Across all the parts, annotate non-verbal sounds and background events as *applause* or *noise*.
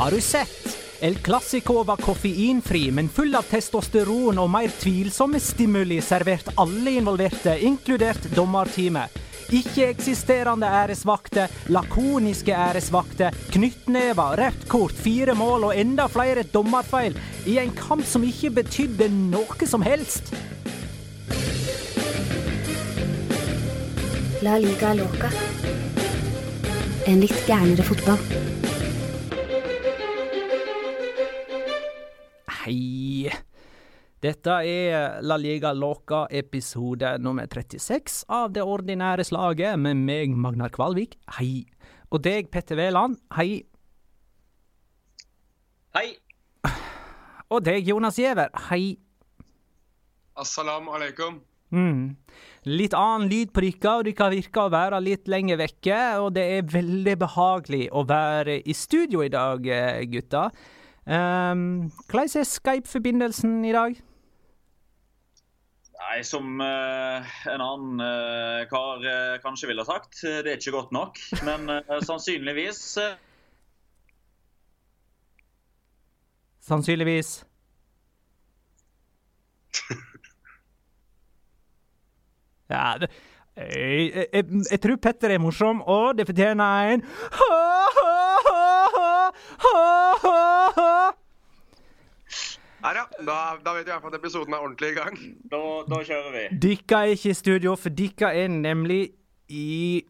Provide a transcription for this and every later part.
Har du sett? El Clásico var koffeinfri, men full av testosteron og mer tvilsomme stimuli servert alle involverte, inkludert dommerteamet. Ikke-eksisterende æresvakter, lakoniske æresvakter, knyttnever, rødt kort, fire mål og enda flere dommerfeil i en kamp som ikke betydde noe som helst. La liga loca. En litt gærnere fotball. Hei. Dette er La Liga Loca episode nummer 36 av Det ordinære slaget med meg, Magnar Kvalvik. Hei. Og deg, Petter Wæland. Hei. Hei. Og deg, Jonas Giæver. Hei. Assalamu alaikum. Mm. Litt annen lyd på dere, og dere virker å være litt lenger vekke. Og det er veldig behagelig å være i studio i dag, gutter. gutta. Um, hvordan er Skype-forbindelsen i dag? Nei, som eh, en annen eh, kar eh, kanskje ville sagt, det er ikke godt nok. Men *laughs* sannsynligvis Sannsynligvis. *laughs* Ja, det, jeg, jeg, jeg, jeg tror Petter er morsom, og det fortjener en *laughs* *laughs* Her, ja. Da, da vet vi i hvert fall at episoden er ordentlig i gang. da, da kjører vi. Dere er ikke i studio, for dere er nemlig i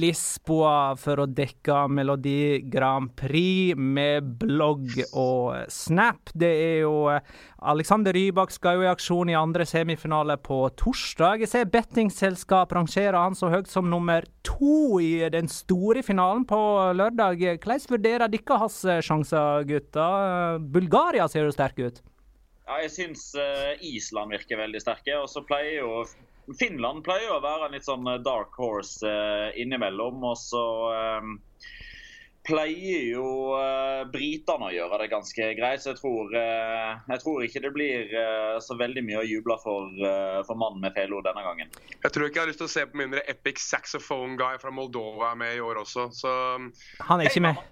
Lisboa for å dekke Melodi Grand Prix med blogg og snap. Det er jo eh, Alexander Rybak skal jo i aksjon i andre semifinale på torsdag. Jeg ser bettingselskap rangerer han så høyt som nummer to i den store finalen på lørdag. Hvordan vurderer dere hans sjanser, gutter? Bulgaria ser jo sterk ut. Ja, jeg syns eh, Island virker veldig sterke. Og så pleier jo Finland pleier jo å være en litt sånn eh, dark horse eh, innimellom. Og så eh, pleier jo eh, britene å gjøre det ganske greit. Så jeg tror, eh, jeg tror ikke det blir eh, så veldig mye å juble for, eh, for mannen med felo denne gangen. Jeg tror ikke jeg har lyst til å se på mindre epic saxophone guy fra Moldova er med i år også. Så Han er ikke med.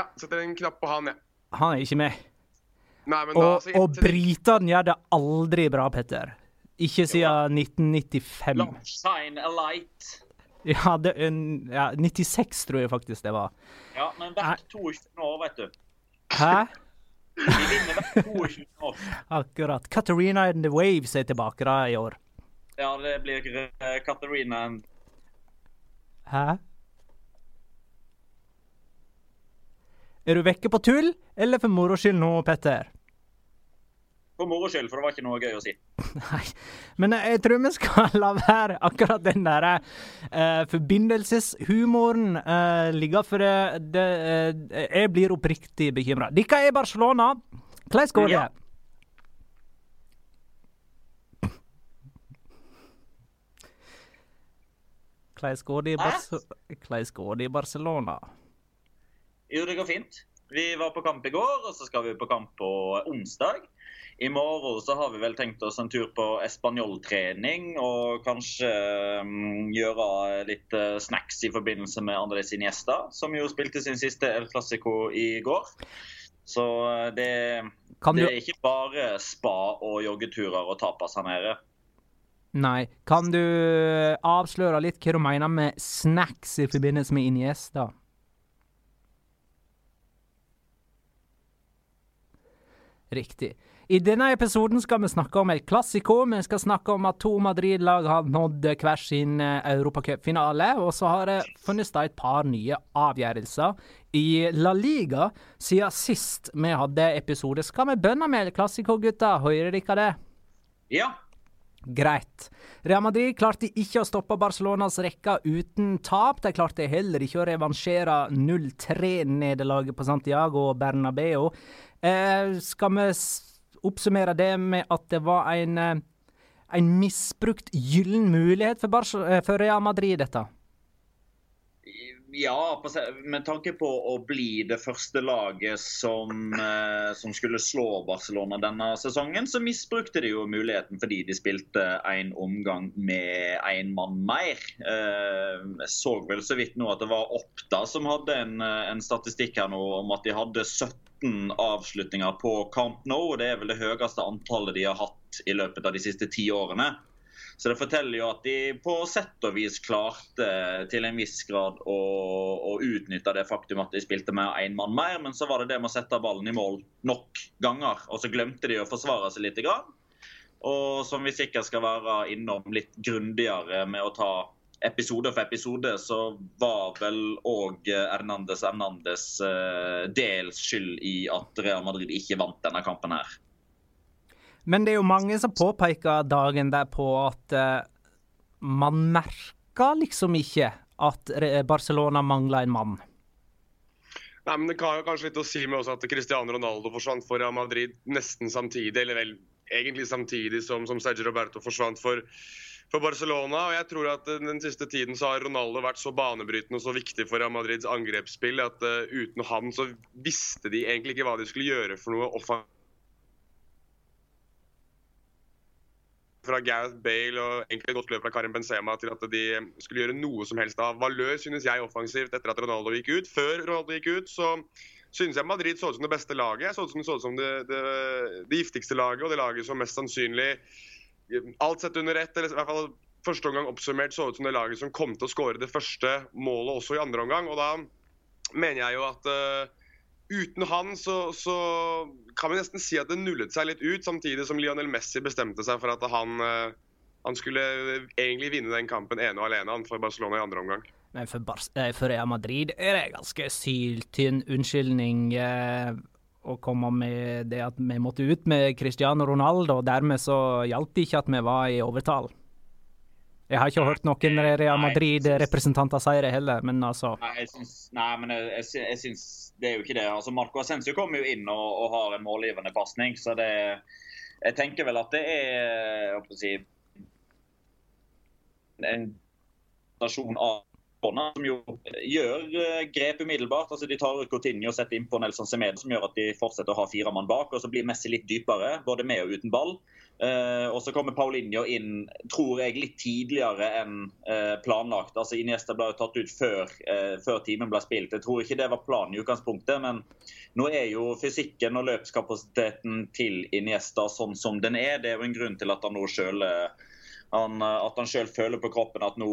ja, setter en knapp på han, jeg. Han er ikke med. Nei, men da, Og, og britene gjør det aldri bra, Petter. Ikke siden 1995. Shine a light. Ja, det, en- ja, 96 tror jeg faktisk det var. Ja, men hvert 22. år, vet du. Hæ? De vinner hvert 22. år. *laughs* Akkurat. Katarina and the Waves er tilbake da i år. Ja, det blir eh, Katarina and Hæ? Er du vekke på tull, eller for moro skyld nå, Petter? For moro skyld, for det var ikke noe gøy å si. *laughs* Nei, men jeg tror vi skal *laughs* la være akkurat den der uh, forbindelseshumoren uh, ligge, for det, det, uh, jeg blir oppriktig bekymra. Dere er Barcelona. Hvordan går det? Ja. Hvordan går det i Barcelona? Jo, det går fint. Vi var på kamp i går, og så skal vi på kamp på onsdag. I morgen så har vi vel tenkt oss en tur på espanjoltrening og kanskje um, gjøre litt uh, snacks i forbindelse med Andrés Iniesta, som jo spilte sin siste El Clásico i går. Så eh, det, Kan det er ikke bare spa og joggeturer og tapas her nede. Nei. Kan du avsløre litt hva du mener med snacks i forbindelse med Iniesta? Riktig. I denne episoden skal vi snakke om El klassiko. Vi skal snakke om at to Madrid-lag har nådd hver sin eh, europacupfinale. Og så har det funnet sted et par nye avgjørelser i La Liga siden sist vi hadde episode. Skal vi bønne med et klassiko, gutta? Hører dere det? Ja, Greit. Real Madrid klarte ikke å stoppe Barcelonas rekke uten tap. De klarte heller ikke å revansjere 0-3-nederlaget på Santiago og Bernabeu. Eh, skal vi oppsummere det med at det var en, eh, en misbrukt gyllen mulighet for, Barce eh, for Real Madrid, dette? Ja, med tanke på å bli det første laget som, eh, som, skulle slå Barcelona denne sesongen, så misbrukte de jo muligheten fordi de spilte en omgang med én mann mer. Eh, jeg så vel så vidt nå at det var Oppda som hadde en, en statistikk her nå om at de hadde 17 avslutninger på Camp Nou. Det er vel det høyeste antallet de har hatt i løpet av de siste ti årene. Så det forteller jo at de på sett og vis klarte til en viss grad å, å utnytte det faktum at de spilte med én mann mer, men så var det det med å sette ballen i mål nok ganger. Og så glemte de å forsvare seg litt. Og som vi sikkert skal være innom litt grundigere med å ta episode for episode, så var vel òg Hernandez Hernandez eh, dels skyld i at Real Madrid ikke vant denne kampen her. Men det er jo mange som påpeker dagen derpå at uh, man merker liksom ikke at Barcelona mangler en mann. Nei, men Det kan jo kanskje litt å si med at Cristiano Ronaldo forsvant for Real Madrid nesten samtidig, eller vel egentlig samtidig som, som Sergio Roberto forsvant for, for, Barcelona. og jeg tror at Den siste tiden så har Ronaldo vært så banebrytende og så viktig for Real Madrids angrepsspill at uh, uten han så visste de egentlig ikke hva de skulle gjøre for noe offensivt fra Gareth Bale og egentlig et godt løp fra Karim Benzema til at de skulle gjøre noe som helst av valør, synes jeg, offensivt etter at Ronaldo gikk ut. Før Ronaldo gikk ut, så synes jeg Madrid så ut som det beste laget. Så ut som så ut som det, det, det, giftigste laget, og det laget som mest sannsynlig Alt sett under ett, eller i hvert fall første omgang oppsummert, så ut som det laget som kom til å skåre det første målet også i andre omgang. Og da mener jeg jo at uh, uten han så, så, kan vi nesten si at det nullet seg litt ut, samtidig som Lionel Messi bestemte seg for at han, eh, han skulle egentlig vinne den kampen ene og alene for Barcelona i andre omgang. Men for, Bar eh, for Real Madrid er det en ganske syltynn unnskyldning eh, å komme med det at vi måtte ut med Cristiano Ronaldo. og Dermed så hjalp det ikke at vi var i overtall. Jeg har ikke hørt noen Real Madrid-representanter si det heller, men altså Nei, jeg syns, nei, men jeg, jeg, jeg syns det er jo ikke det. Altså, Marco Ascencio kommer jo inn og, og har en målgivende pasning, så det Jeg tenker vel at det er å si, en stasjon av som jo gjør eh, grep umiddelbart. altså De tar ut Coutinho og setter inn på Nelson Semedo, som gjør at de fortsetter å ha fire mann bak. og Så blir Messi litt dypere, både med og uten ball. Uh, og så kommer Paulinho inn tror jeg, litt tidligere enn uh, planlagt. altså Iniesta ble tatt ut før, uh, før, timen ble spilt. Jeg tror ikke det var planen i utgangspunktet, men nå er jo fysikken og løpskapasiteten til Iniesta sånn som den er. Det er jo en grunn til at han nå sjøl føler på kroppen at nå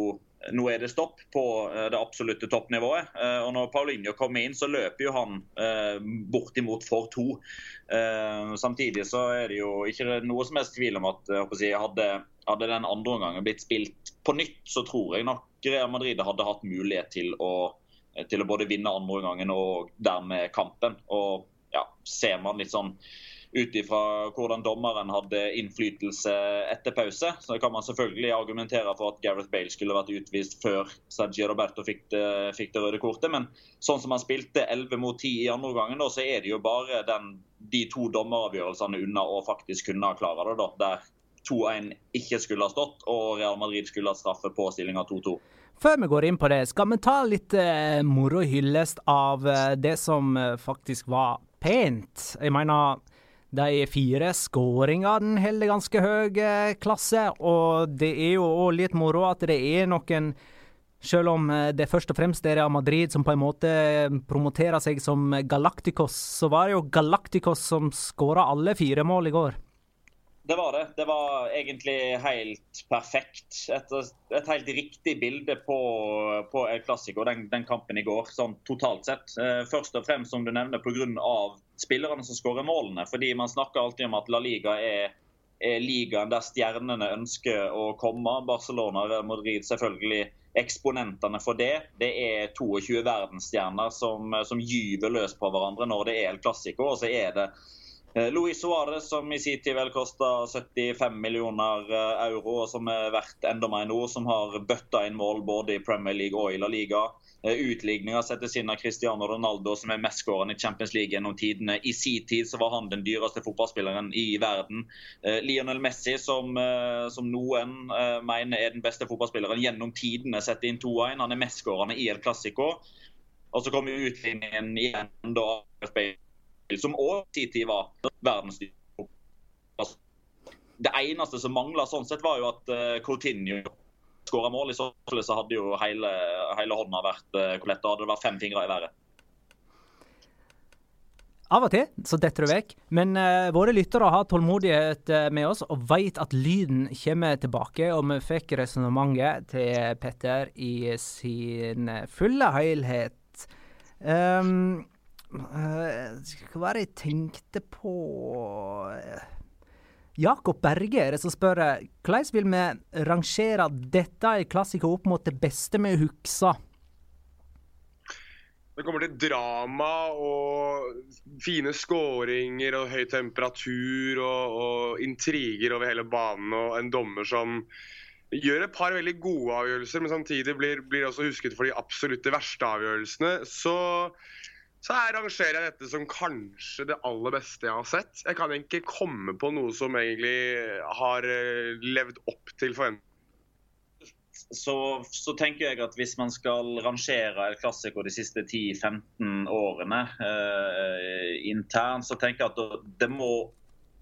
nå er det stopp på eh, det absolutte toppnivået. Eh, og Når Paulinho kommer inn, så løper jo han eh, bortimot for to. Samtidig så er det jo ikke noe som helst tvil om at hadde, hadde den andre omgangen blitt spilt på nytt, så tror jeg nok Real Madrid hadde hatt mulighet til å, til å både vinne andre omgangen og dermed kampen. Og ja, ser man litt sånn ut ifra hvordan dommeren hadde innflytelse etter pause. Så kan man selvfølgelig argumentere for at Gareth Bale skulle vært utvist før Sergio Roberto fikk det, fikk det røde kortet. Men sånn som han spilte 11 mot 10 i andre omgangen, så er det jo bare den, de to dommeravgjørelsene unna å faktisk kunne klare det. da, der 2-1 ikke skulle ha stått, og Real Madrid skulle ha straffe på stillinga 2-2. Før vi går inn på det, skal vi ta litt eh, moro hyllest av eh, det som eh, faktisk var pent. Jeg mener, de fire skåringene holder ganske høy eh, klasse, og det er jo òg litt moro at det er noen selv om eh, det først og fremst er Real Madrid som på en måte promoterer seg som Galacticos, så var det jo Galacticos som skåra alle fire mål i går. Det var det. Det var egentlig helt perfekt. Et, et helt riktig bilde på, på El Clásico, den, den, kampen i går, sånn totalt sett. Eh, først og fremst, som du nevner, pga. spillerne som skårer målene. Fordi man snakker alltid om at La Liga er, er ligaen der stjernene ønsker å komme. Barcelona og Madrid selvfølgelig eksponentene for det. Det er 22 verdensstjerner som, som gyver løs på hverandre når det er El Clásico. Og så er det Luis Suárez, som i sin tid vel kosta 75 millioner euro, og som er verdt enda mer nå, som har bøtta inn mål både i Premier League og i La Liga. Eh, Utligninga settes inn av Cristiano Ronaldo, som er mestskårende i Champions League gjennom tidene. I sin tid så var han den dyreste fotballspilleren i verden. Eh, Lionel Messi, som, eh, som noen mener er den beste fotballspilleren gjennom tidene, setter inn 2-1. Han er mestskårende i El Clásico. Og så kommer utligningen igjen da som òg i sin tid var verdens dyreste. Det eneste som mangla sånn sett, var jo at Coutinho skåra mål. I så fall så hadde jo hele, hele hånda vært uh, komplett. Hadde det vært fem fingre i været. Av og til så detter du vekk, men uh, våre lyttere har tålmodighet uh, med oss og vet at lyden kommer tilbake. Og vi fikk resonnementet til Petter i sin fulle helhet. Um, hva var det jeg tenkte på Jakob Berge er det som spør hvordan vil vi rangere dette i klassiker opp mot det beste vi husker? Det kommer til drama og fine skåringer og høy temperatur og, og, intriger over hele banen og en dommer som gjør et par veldig gode avgjørelser, men samtidig blir, blir også husket for de absolutte verste avgjørelsene. Så så jeg rangerer jeg dette som kanskje det aller beste jeg har sett. Jeg kan ikke komme på noe som egentlig har eh, levd opp til forventningene. Så, så, tenker jeg at hvis man skal rangere El Clásico de siste 10-15 årene eh, internt, så tenker jeg at det må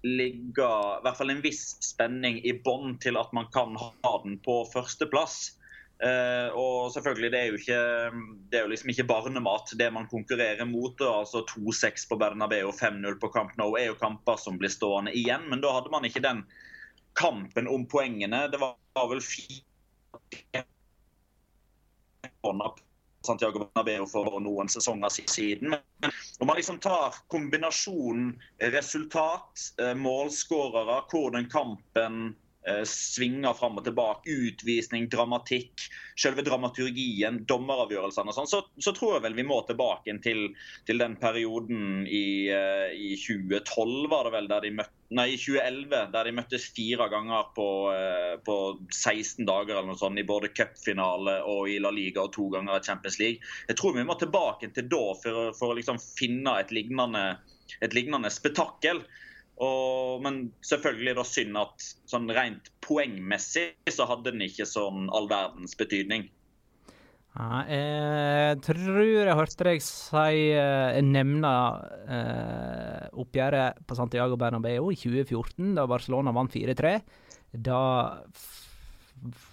ligge i hvert fall en viss spenning i bånn til at man kan ha den på førsteplass. Uh, og selvfølgelig, det er jo ikke det er jo liksom ikke barnemat, det man konkurrerer mot. Altså 2-6 på Bernabeu og 5-0 på Camp Nou er jo kamper som blir stående igjen. Men da hadde man ikke den kampen om poengene. Det var, vel fire Santiago Bernabeu for noen sesonger siden. Men når man liksom tar kombinasjonen resultat, eh, målskårere, hvordan kampen Eh, svinger fram og tilbake. Utvisning, dramatikk, selve dramaturgien, dommeravgjørelsene og sånn. Så, så, tror jeg vel vi må tilbake til, til den perioden i, uh, i, 2012, var det vel, der de møtte Nei, i 2011, der de møttes fire ganger på, uh, på 16 dager eller noe sånt, i både cupfinale og i La Liga og to ganger i Champions League. Jeg tror vi må tilbake til da for, for å liksom finne et lignende, et lignende spetakkel. Og, men selvfølgelig det synd at sånn rent poengmessig så hadde den ikke sånn all verdens betydning. Ja, jeg tror jeg hørte deg si uh, nevne eh, oppgjøret på Santiago Bernabeu i 2014, da Barcelona vant 4-3. Da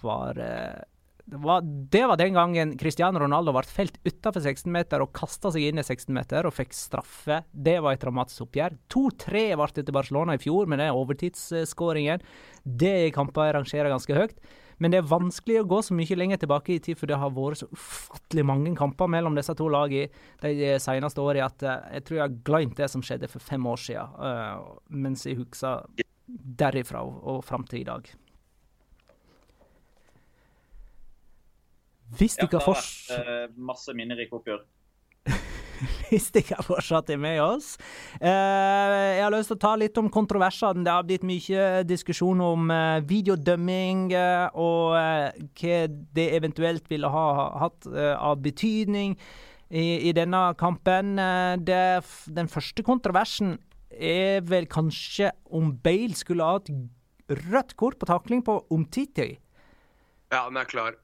var uh, det var, det var, den gangen Cristiano Ronaldo ble felt utenfor 16-meter og kasta seg inn i 16-meter og fikk straffe. Det var et dramatisk oppgjør. 2-3 ble det til Barcelona i fjor med den overtidsskåringen. Det er kamper jeg rangerer ganske høyt. Men det er vanskelig å gå så mye lenger tilbake i tid, for det har vært så ufattelig mange kamper mellom disse to lagene de seneste årene at eh, jeg tror jeg har glemt det som skjedde for fem år siden, uh, mens jeg husker derifra og fram til i dag. Hvis ja, ikke har vært uh, Masse minnerike oppgjør. *laughs* Hvis de ikke fortsatt er med oss. Uh, jeg har lyst til å ta litt om kontroversene. Det har blitt mye diskusjon om uh, videodømming og hva det eventuelt ville ha hatt av betydning i, i denne kampen. Den første kontroversen er vel kanskje om Bale skulle ha hatt rødt kort på takling på Omtiti. Ja, den er klar.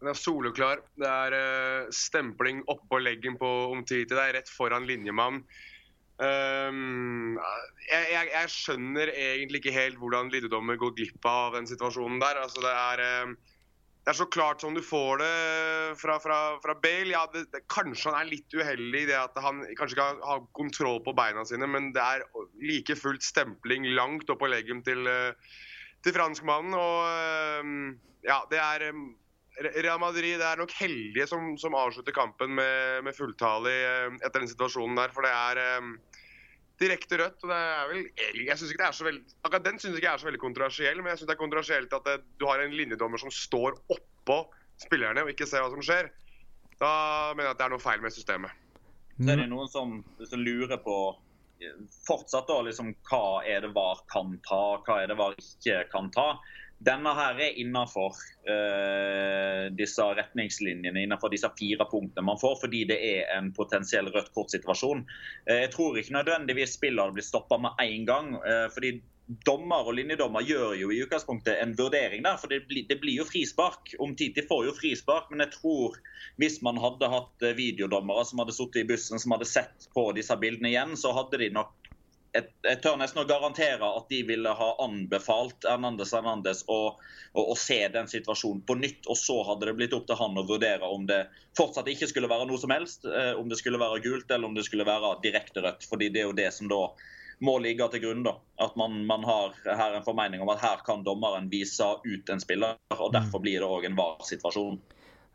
Den er soleklar. Det er uh, stempling oppå leggen på Omtiti. Det er rett foran linjemann. Um, jeg, jeg, jeg, skjønner egentlig ikke helt hvordan Liddedommer går glipp av den situasjonen der. Altså, det, er, uh, det er så klart som du får det fra, fra, fra Bale. Ja, det, det, kanskje han er litt uheldig i det at han kanskje ikke har, har, kontroll på beina sine, men det er like fullt stempling langt oppå leggen til, uh, til franskmannen. Og ja, det er Real Madrid er nok heldige som, som avslutter kampen med, med fulltale eh, etter den situasjonen der. For det er um, direkte rødt. og det er vel, jeg synes ikke det er så veldig, Akkurat den syns jeg ikke er så veldig kontroversiell, men jeg syns det er kontroversielt at det, du har en linjedommer som står oppå spillerne og ikke ser hva som skjer. Da mener jeg at det er noe feil med systemet. Så er det noen som, som lurer på fortsatt da liksom hva er det VAR kan ta, hva er det VAR ikke kan ta. Denne her er innenfor uh, disse retningslinjene, innenfor disse fire punktene man får, fordi det er en potensiell rødt kort-situasjon. Uh, jeg tror ikke nødvendigvis spillerne blir stoppa med en gang. Uh, fordi dommer og linjedommer gjør jo i utgangspunktet en vurdering der. For det blir, det blir jo frispark. Titi får jo frispark, men jeg tror hvis man hadde hatt videodommere som hadde sittet i bussen som hadde sett på disse bildene igjen, så hadde de nok jeg, jeg, tør nesten å garantere at de ville ha anbefalt Hernandez Hernandez å, å, å, se den situasjonen på nytt. Og så hadde det blitt opp til han å vurdere om det fortsatt ikke skulle være noe som helst. Eh, om det skulle være gult eller om det skulle være direkte rødt. fordi det er jo det som da må ligge til grunn. da, At man, man har her en formening om at her kan dommeren vise ut en spiller. og Derfor blir det òg en var-situasjon.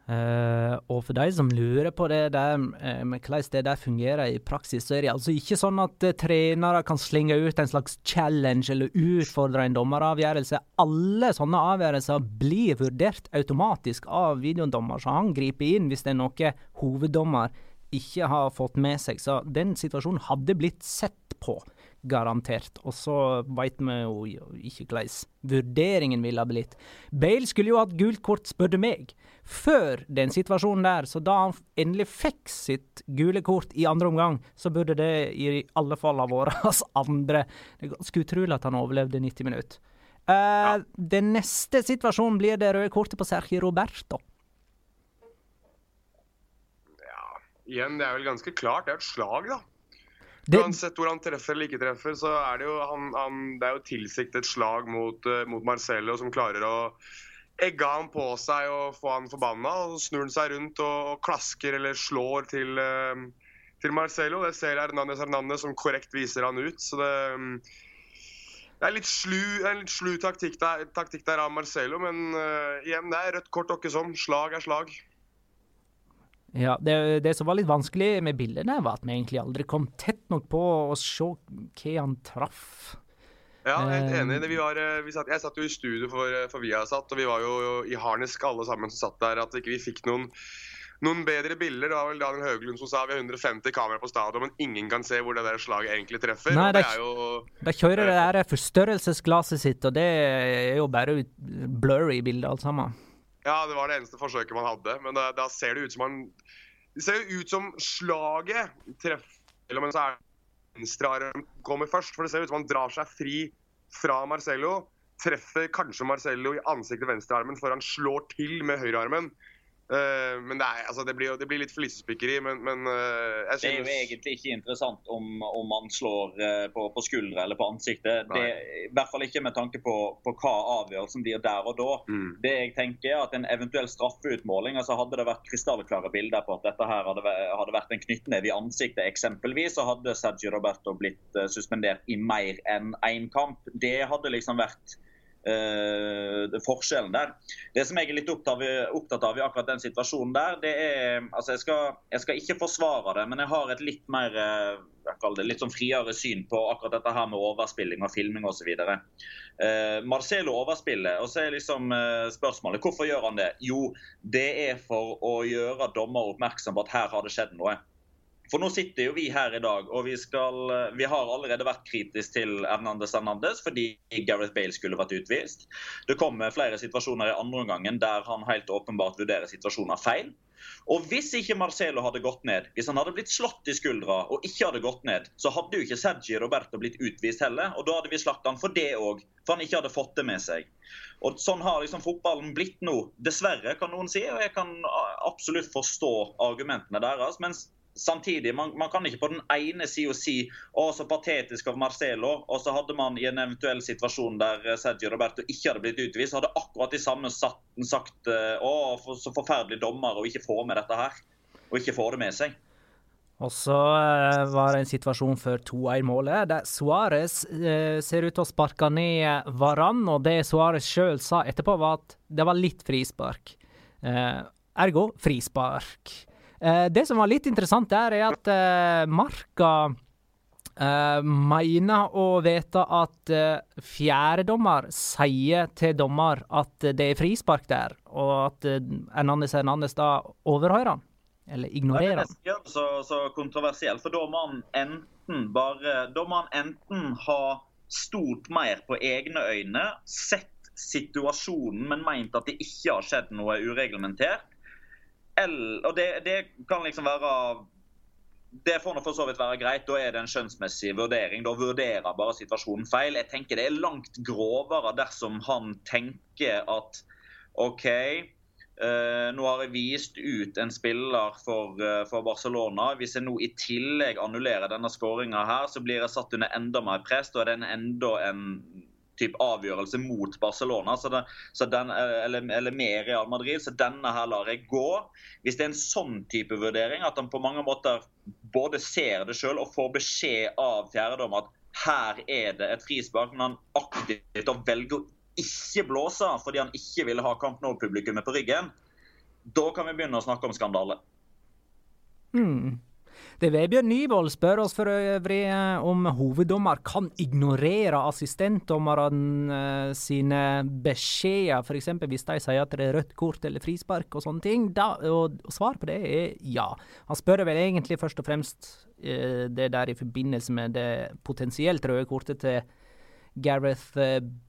Uh, og for de som lurer på det der, med hvordan det der fungerer i praksis, så er det altså ikke sånn at uh, trenere kan slenge ut en slags challenge eller utfordre en dommeravgjørelse. Alle sånne avgjørelser blir vurdert automatisk av videodommer, så han griper inn hvis det er noe hoveddommer ikke har fått med seg. Så den situasjonen hadde blitt sett på garantert. Og så veit vi jo ikke hvordan vurderingen ville ha blitt. Bale skulle jo hatt gult kort, spør du meg, før den situasjonen der. Så da han endelig fikk sitt gule kort i andre omgang, så burde det i alle fall ha vært *laughs* hans andre. Det er ganske utrolig at han overlevde 90 minutter. Uh, ja. Den neste situasjonen blir det røde kortet på Sergio Roberto. Ja, igjen, det er vel ganske klart. Det er et slag, da. Det... Uansett hvor han treffer eller ikke treffer, så er det jo, han, han, det er jo tilsiktet slag mot, uh, mot, Marcello, som klarer å egge han på seg og få han forbanna. Og så snur han seg rundt og, og klasker eller slår til, uh, til Marcello. Det ser Hernandez Hernandez som korrekt viser han ut. Så det, um, det er litt slu, en litt slu taktikk, der, taktikk der, av Marcello, men uh, igjen, det er rødt kort åkke som. Slag er slag. Ja, det, det, som var litt vanskelig med bildene, var at vi egentlig aldri kom tett nok på å se hva han traff. Ja, helt eh, enig. Vi var, eh, vi satt, jeg satt jo i studio for, vi for Viasat, og vi var jo i harnisk alle sammen som satt der. At ikke vi fikk noen, noen bedre bilder. Det var vel Daniel Høglund som sa vi har 150 kameraer på stadion, men ingen kan se hvor det der slaget egentlig treffer. Nei, det er jo De kjører det der forstørrelsesglasset sitt, og det er jo bare blurry bilder alt sammen. Ja, det var det eneste forsøket man hadde. Men da, da ser det ut som han Det ser jo ut som slaget treffer Men så er venstrearm kommer først. For det ser ut som han drar seg fri fra Marcello. Treffer kanskje Marcello i ansiktet venstrearmen før han slår til med høyrearmen. Uh, men det, er, altså, det, blir, det, blir, litt flisespikkeri, men, men uh, jeg synes... Det er jo egentlig ikke interessant om, om man slår uh, på, på skuldre eller på ansiktet. Det, I hvert fall ikke med tanke på, på hva avgjørelsen blir der og da. Mm. Det jeg tenker er at En eventuell straffeutmåling altså Hadde det vært krystallklare bilder på at dette her hadde, hadde vært en knyttneve i ansiktet, eksempelvis, så hadde Sergio Roberto blitt suspendert i mer enn én kamp. Det hadde liksom vært uh, forskjellen der. Det som jeg er litt opptatt, opptatt, av i akkurat den situasjonen der, det er altså jeg skal, jeg skal ikke forsvare det, men jeg har et litt mer uh, det, litt sånn friere syn på akkurat dette her med overspilling og filming osv. Uh, Marcelo overspiller, og så er liksom uh, spørsmålet hvorfor gjør han det? Jo, det er for å gjøre dommer oppmerksom på at her har det skjedd noe. For nå sitter jo vi her i dag, og vi, skal, eh, vi har allerede vært kritisk til Hernandez Hernandez fordi Gareth Bale skulle vært utvist. Det kommer flere situasjoner i andre omgangen der han helt åpenbart vurderer situasjoner feil. Og hvis ikke Marcelo hadde gått ned, hvis han hadde blitt slått i skuldra og ikke hadde gått ned, så hadde jo ikke Sergi Roberto blitt utvist heller, og da hadde vi slakta han for det òg. For han ikke hadde fått det med seg. Og Sånn har liksom fotballen blitt nå. Dessverre, kan noen si, og jeg kan absolutt forstå argumentene deres. mens Samtidig, man, man, kan ikke på den ene sida si å, så patetisk av Marcelo, og så hadde man i en eventuell situasjon der eh, Sergio Roberto ikke hadde blitt utvist, hadde akkurat de samme satt, sagt eh, å, så forferdelig dommer å ikke få med dette her. Og ikke få det med seg. Og så uh, var det en situasjon før 2-1-målet der Suárez uh, ser ut til å sparke ned Varan, og det Suárez sjøl sa etterpå, var at det var litt frispark. Uh, ergo frispark. Eh, det som var litt interessant der, er at eh, Marka eh, mener å vite at eh, fjerdedommer sier til dommer at det er frispark der, og at eh, Hernandez Hernandez da overhører han. Eller ignorerer han. Ja, Det er det så, så kontroversielt, for da må han enten bare Da må han enten ha stort mer på egne øyne, sett situasjonen, men meint at det ikke har skjedd noe ureglementert. Og det, det kan liksom være det får nå for så vidt være greit. Da er det en skjønnsmessig vurdering. Da vurderer bare situasjonen feil. Jeg tenker Det er langt grovere dersom han tenker at OK, eh, nå har jeg vist ut en spiller for, uh, for, Barcelona. Hvis jeg nå i tillegg annullerer denne skåringa her, så blir jeg satt under enda mer press. Da er det en enda en type avgjørelse mot Barcelona så den, så den, eller, eller, med Real Madrid, så denne her lar jeg gå. Hvis det er en sånn type vurdering, at han på mange måter både ser det sjøl og får beskjed av fjerdedom at her er det et frispark, men han aktivt velger å ikke blåse fordi han ikke ville ha Camp Nou-publikummet på ryggen, da kan vi begynne å snakke om skandale. Mm. Det Vebjørn Nyvold spør oss for øvrig eh, om hoveddommer kan ignorere assistentdommerne eh, sine beskjeder, f.eks. hvis de sier at det er rødt kort eller frispark og sånne ting. Da, og, svaret på det er ja. Han spør vel egentlig først og fremst eh, det der i forbindelse med det potensielt røde kortet til Gareth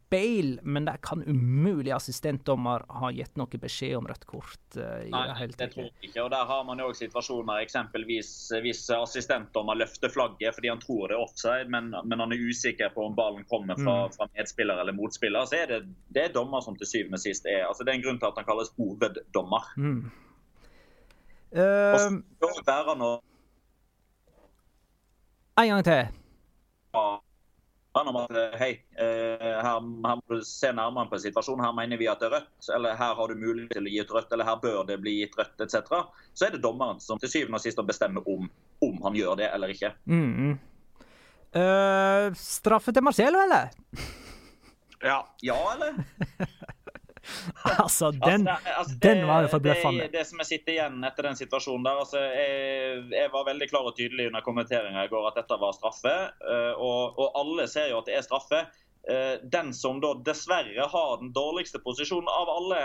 Bale, men der kan umulig assistentdommer ha gitt noe beskjed om rødt kort. Uh, Nei, det tror jeg ikke. Og Der har man jo også situasjoner eksempelvis hvis assistentdommer løfter flagget fordi han tror det er offside, men, men han er usikker på om ballen kommer fra, mm. fra medspiller eller motspiller. Så er det, det er dommer som til syvende og sist er altså Det er en grunn til at han kalles hoveddommer. Mm. Uh, en gang til om at eh, hei, eh, her, her, må du se nærmere på situasjonen. Her mener vi at det er rødt, eller her har du mulighet til å gi et rødt, eller her bør det bli gitt rødt, etc. Så er det dommeren som til syvende og sist bestemmer om, om han gjør det eller ikke. Mm. Uh, straffe til Marcelo, eller? Ja. Ja, eller? *laughs* *laughs* altså, den, altså, altså, det, den var jo forbløffende. Det, det, som jeg sitter igjen etter den situasjonen der altså, jeg, jeg, var veldig klar og tydelig under kommenteringa i går at dette var straffe. Eh, og, og, alle ser jo at det er straffe. Eh, den som da dessverre har den dårligste posisjonen av alle,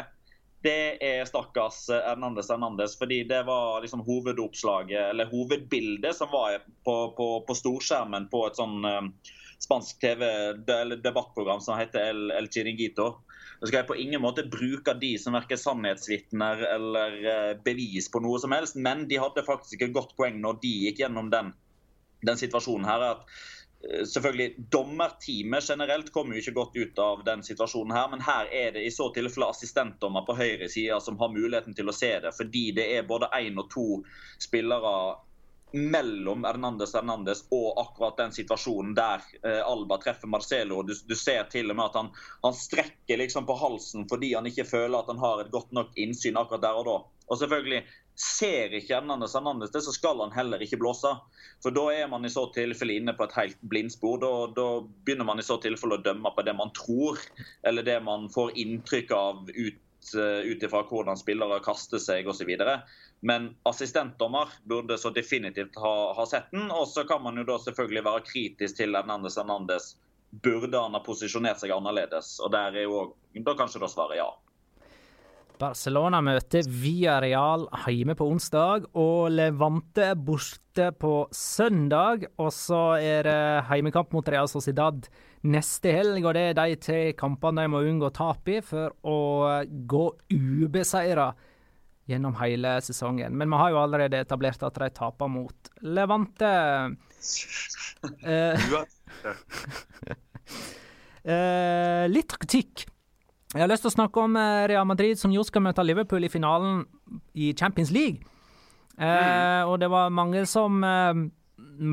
det er stakkars Hernandez Hernandez. Fordi det var liksom hovedoppslaget, eller hovedbildet, som var på, på, på storskjermen på et sånn um, spansk TV eller debattprogram som heter El, El Chiringuito. Nå skal jeg på ingen måte bruke de som verken sannhetsvitner eller eh, bevis på noe som helst, men de hadde faktisk et godt poeng når de gikk gjennom den, den situasjonen her. at eh, Selvfølgelig, Dommerteamet generelt kommer jo ikke godt ut av den situasjonen, her, men her er det i så tilfelle assistentdommer på høyre side som har muligheten til å se det. Fordi det er både én og to spillere mellom Hernandez Hernandez og akkurat den situasjonen der eh, Alba treffer Marcelo. Du, du, ser til og med at han, han, strekker liksom på halsen fordi han ikke føler at han har et godt nok innsyn akkurat der og da. Og selvfølgelig Ser ikke Hernandez Hernandez det, så skal han heller ikke blåse. For da er man i så tilfelle inne på et helt blindspor. Da, da begynner man i så tilfelle å dømme på det man tror, eller det man får inntrykk av ut Eh, ut ifra hvordan spillere kaster seg osv. Men assistentdommer burde så definitivt ha, ha sett den. Og så kan man jo da selvfølgelig være kritisk til Hernandez Hernandez. Burde han ha posisjonert seg annerledes? Og der er jo da kanskje da svaret ja. Barcelona møter Villarreal hjemme på onsdag, og Levante borte på søndag. Og så er det heimekamp mot Real Sociedad neste helg, og det er de tre kampene de må unngå tap i for å gå ubeseira gjennom hele sesongen. Men vi har jo allerede etablert at de taper mot Levante. *laughs* Eh, *laughs* eh, litt taktikk jeg har lyst til å snakke om eh, Real Madrid, som jo skal møte Liverpool i finalen i Champions League. Eh, mm. og det var mange som eh,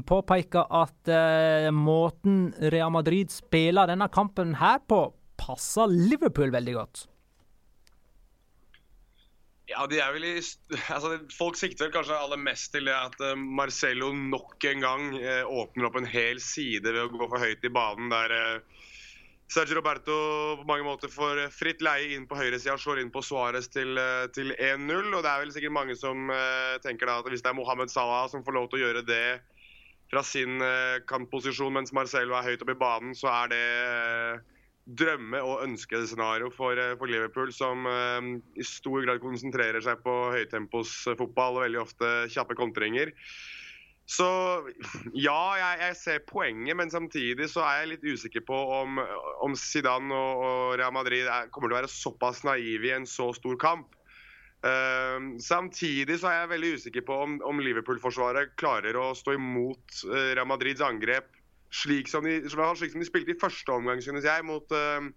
påpeka at eh, måten Real Madrid spiller denne kampen her på, passer Liverpool veldig godt. Ja, de er vel i *laughs* altså, Folk sikter kanskje aller mest til det at uh, Marcello nok en gang uh, åpner opp en hel side ved å gå for høyt i banen. der uh, Sergio Roberto på mange måter får fritt leie inn på høyresida, slår inn på Suárez til, eh, til 1-0. Og det er vel sikkert mange som uh, tenker da at hvis det er Mohammed Salah som får lov til å gjøre det fra sin uh, kantposisjon mens Marcelo er høyt oppe i banen, så er det uh, drømme- og ønskescenario for, eh, for Liverpool, som eh, i stor grad konsentrerer seg på høytempos-fotball og veldig ofte kjappe kontringer. Så ja, jeg, jeg, ser poenget, men samtidig så er jeg litt usikker på om, om Zidane og, og, Real Madrid er, kommer til å være såpass naive i en så stor kamp. Uh, samtidig så er jeg veldig usikker på om, om Liverpool-forsvaret klarer å stå imot Real Madrids angrep slik som, de, slik som de spilte i første omgang, synes jeg, mot, uh,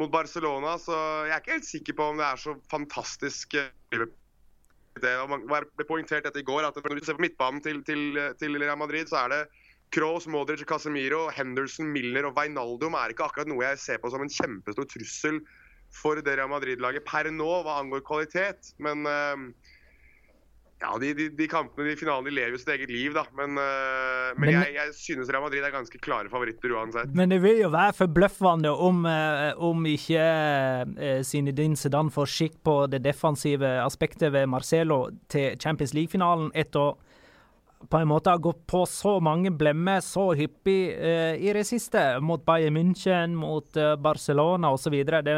mot, Barcelona. Så jeg er ikke helt sikker på om det er så fantastisk. det ble poengtert dette i går, at når du ser på midtbanen til, til, til Real Madrid, så er det Kroos, Modric, Casemiro, Henderson, Milner og Wijnaldum er ikke akkurat noe jeg ser på som en kjempestor trussel for det Real Madrid-laget per nå hva angår kvalitet. Men uh, ja, de, de, de, kampene, de finalene, de lever jo sitt eget liv, da. Men, uh, men, men jeg, jeg, synes Real Madrid er ganske klare favoritter uansett. Men det vil jo være forbløffende om, uh, om ikke uh, Zinedine Zidane får skikk på det defensive aspektet ved Marcelo til Champions League-finalen etter å på en måte har gått på så mange blemmer så hyppig i det siste, mot Bayern München, mot uh, Barcelona osv. Det,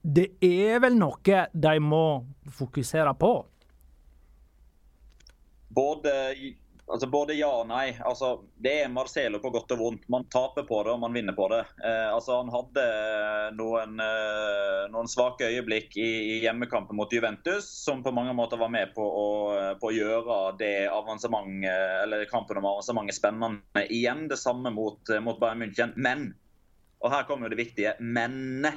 det er vel noe de må fokusere på? Både, altså både ja og nei. Altså, det er Marcelo på godt og vondt. Man taper på det og man vinner på det. Eh, altså, han hadde noen, eh, noen svake øyeblikk i, i, hjemmekampen mot Juventus, som på mange måter var med på å, på å gjøre eller kampen om avansementet spennende igjen. Det samme mot, mot Bayern München. Men, og her kommer jo det viktige, mennene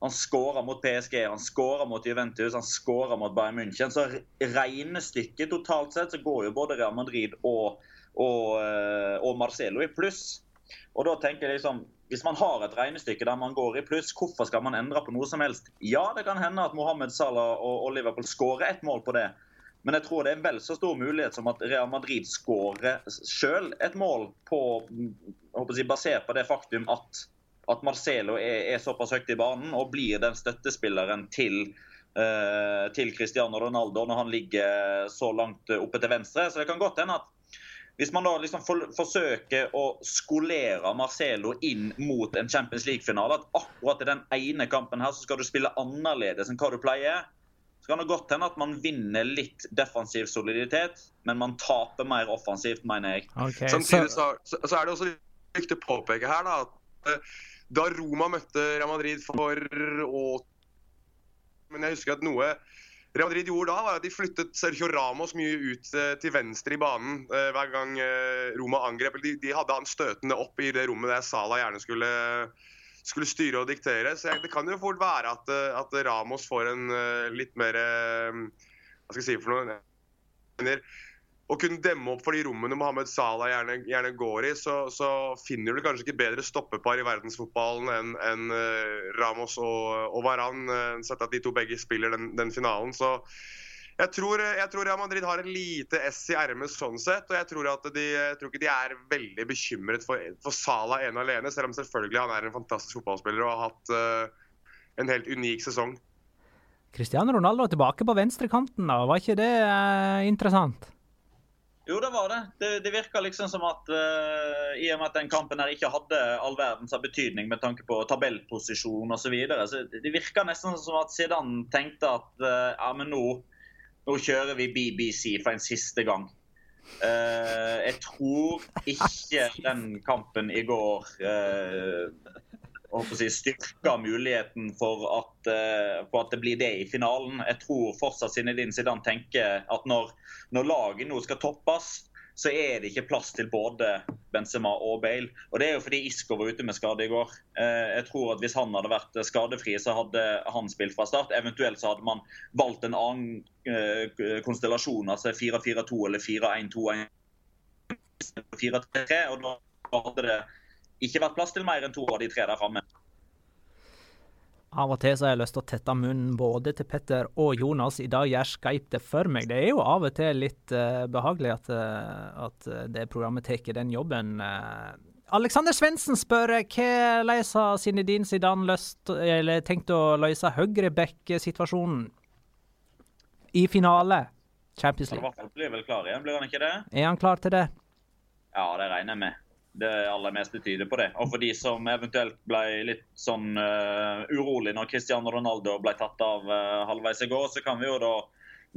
han skåra mot PSG, han skåra mot Juventus, han skåra mot Bayern München. Så regnestykket totalt sett så går jo både Real Madrid og, og, eh, og Marcelo i pluss. Og da tenker jeg liksom, Hvis man har et regnestykke der man går i pluss, hvorfor skal man endre på noe som helst? Ja, det kan hende at Mohammed Salah og, og Liverpool skårer ett mål på det. Men jeg tror det er en vel så stor mulighet som at Real Madrid skårer sjøl et mål på, si, basert på det faktum at at Marcelo er, er, såpass høyt i banen og blir den støttespilleren til, uh, til Cristiano Ronaldo når han ligger så langt oppe til venstre. Så det kan godt hende at hvis man da liksom for, forsøker å skolere Marcelo inn mot en Champions League-finale, at akkurat i den ene kampen her så skal du spille annerledes enn hva du pleier, så kan det godt hende at man vinner litt defensiv soliditet, men man taper mer offensivt, mener jeg. Okay, Samtidig så, så, er det også viktig å påpeke her da, at eh, da Roma møtte Real Madrid for å Men jeg husker at noe Real Madrid gjorde da, var at de flyttet Sergio Ramos mye ut eh, til venstre i banen eh, hver gang eh, Roma angrep. De, de, hadde han støtende opp i det rommet der Sala gjerne skulle, skulle styre og diktere. Så det kan jo fort være at, at Ramos får en litt mer Hva skal jeg si for noe? Å kunne demme opp for de rommene Mohammed Salah gjerne, gjerne går i, så, så, finner du kanskje ikke bedre stoppepar i verdensfotballen enn en, uh, Ramos og, og Varan, uh, sett at de to begge spiller den, den finalen. Så jeg tror, jeg tror, Real Madrid har et lite S i ermet sånn sett. Og jeg tror, de, jeg tror ikke de er veldig bekymret for, for Salah ene alene, selv om selvfølgelig han er en fantastisk fotballspiller og har hatt uh, en helt unik sesong. Cristiano Ronaldo er tilbake på venstrekanten, da. Var ikke det uh, interessant? Jo, det var det. Det, det virka liksom som at uh, i og med at den kampen her ikke hadde all verdens betydning med tanke på tabellposisjon osv., så, videre, så det virka nesten som at Zidane tenkte at uh, ja, men nå, nå, kjører vi BBC for en siste gang. Uh, jeg tror ikke den kampen i går si, styrke muligheten for at, uh, for at, det blir det i finalen. Jeg tror fortsatt Zinedine Zidane tenker at når, når laget nå skal toppes, så er det ikke plass til både Benzema og Bale. Og Det er jo fordi Isco var ute med skade i går. Uh, jeg tror at Hvis han hadde vært skadefri, så hadde han spilt fra start. Eventuelt så hadde man valgt en annen uh, konstellasjon, altså 4-4-2 eller 4-1-2-1. 4-3, og da hadde det ikke vært plass til mer enn to av de tre der framme. Av og til så har jeg lyst til å tette munnen både til Petter og Jonas. I dag gjør Skype det for meg. Det er jo av og til litt uh, behagelig at, uh, at, det programmet tar den jobben. Uh, Alexander Svendsen spør hvordan har Zinedine Zidane løst, eller tenkt å løse høyreback-situasjonen i finale Champions League? Han blir vel klar igjen, blir han ikke det? Er han klar til det? Ja, det regner jeg med. Det aller meste tyder på det. Og for de som eventuelt ble litt sånn uh, urolig når Cristiano Ronaldo ble tatt av uh, halvveis i går, så kan vi jo da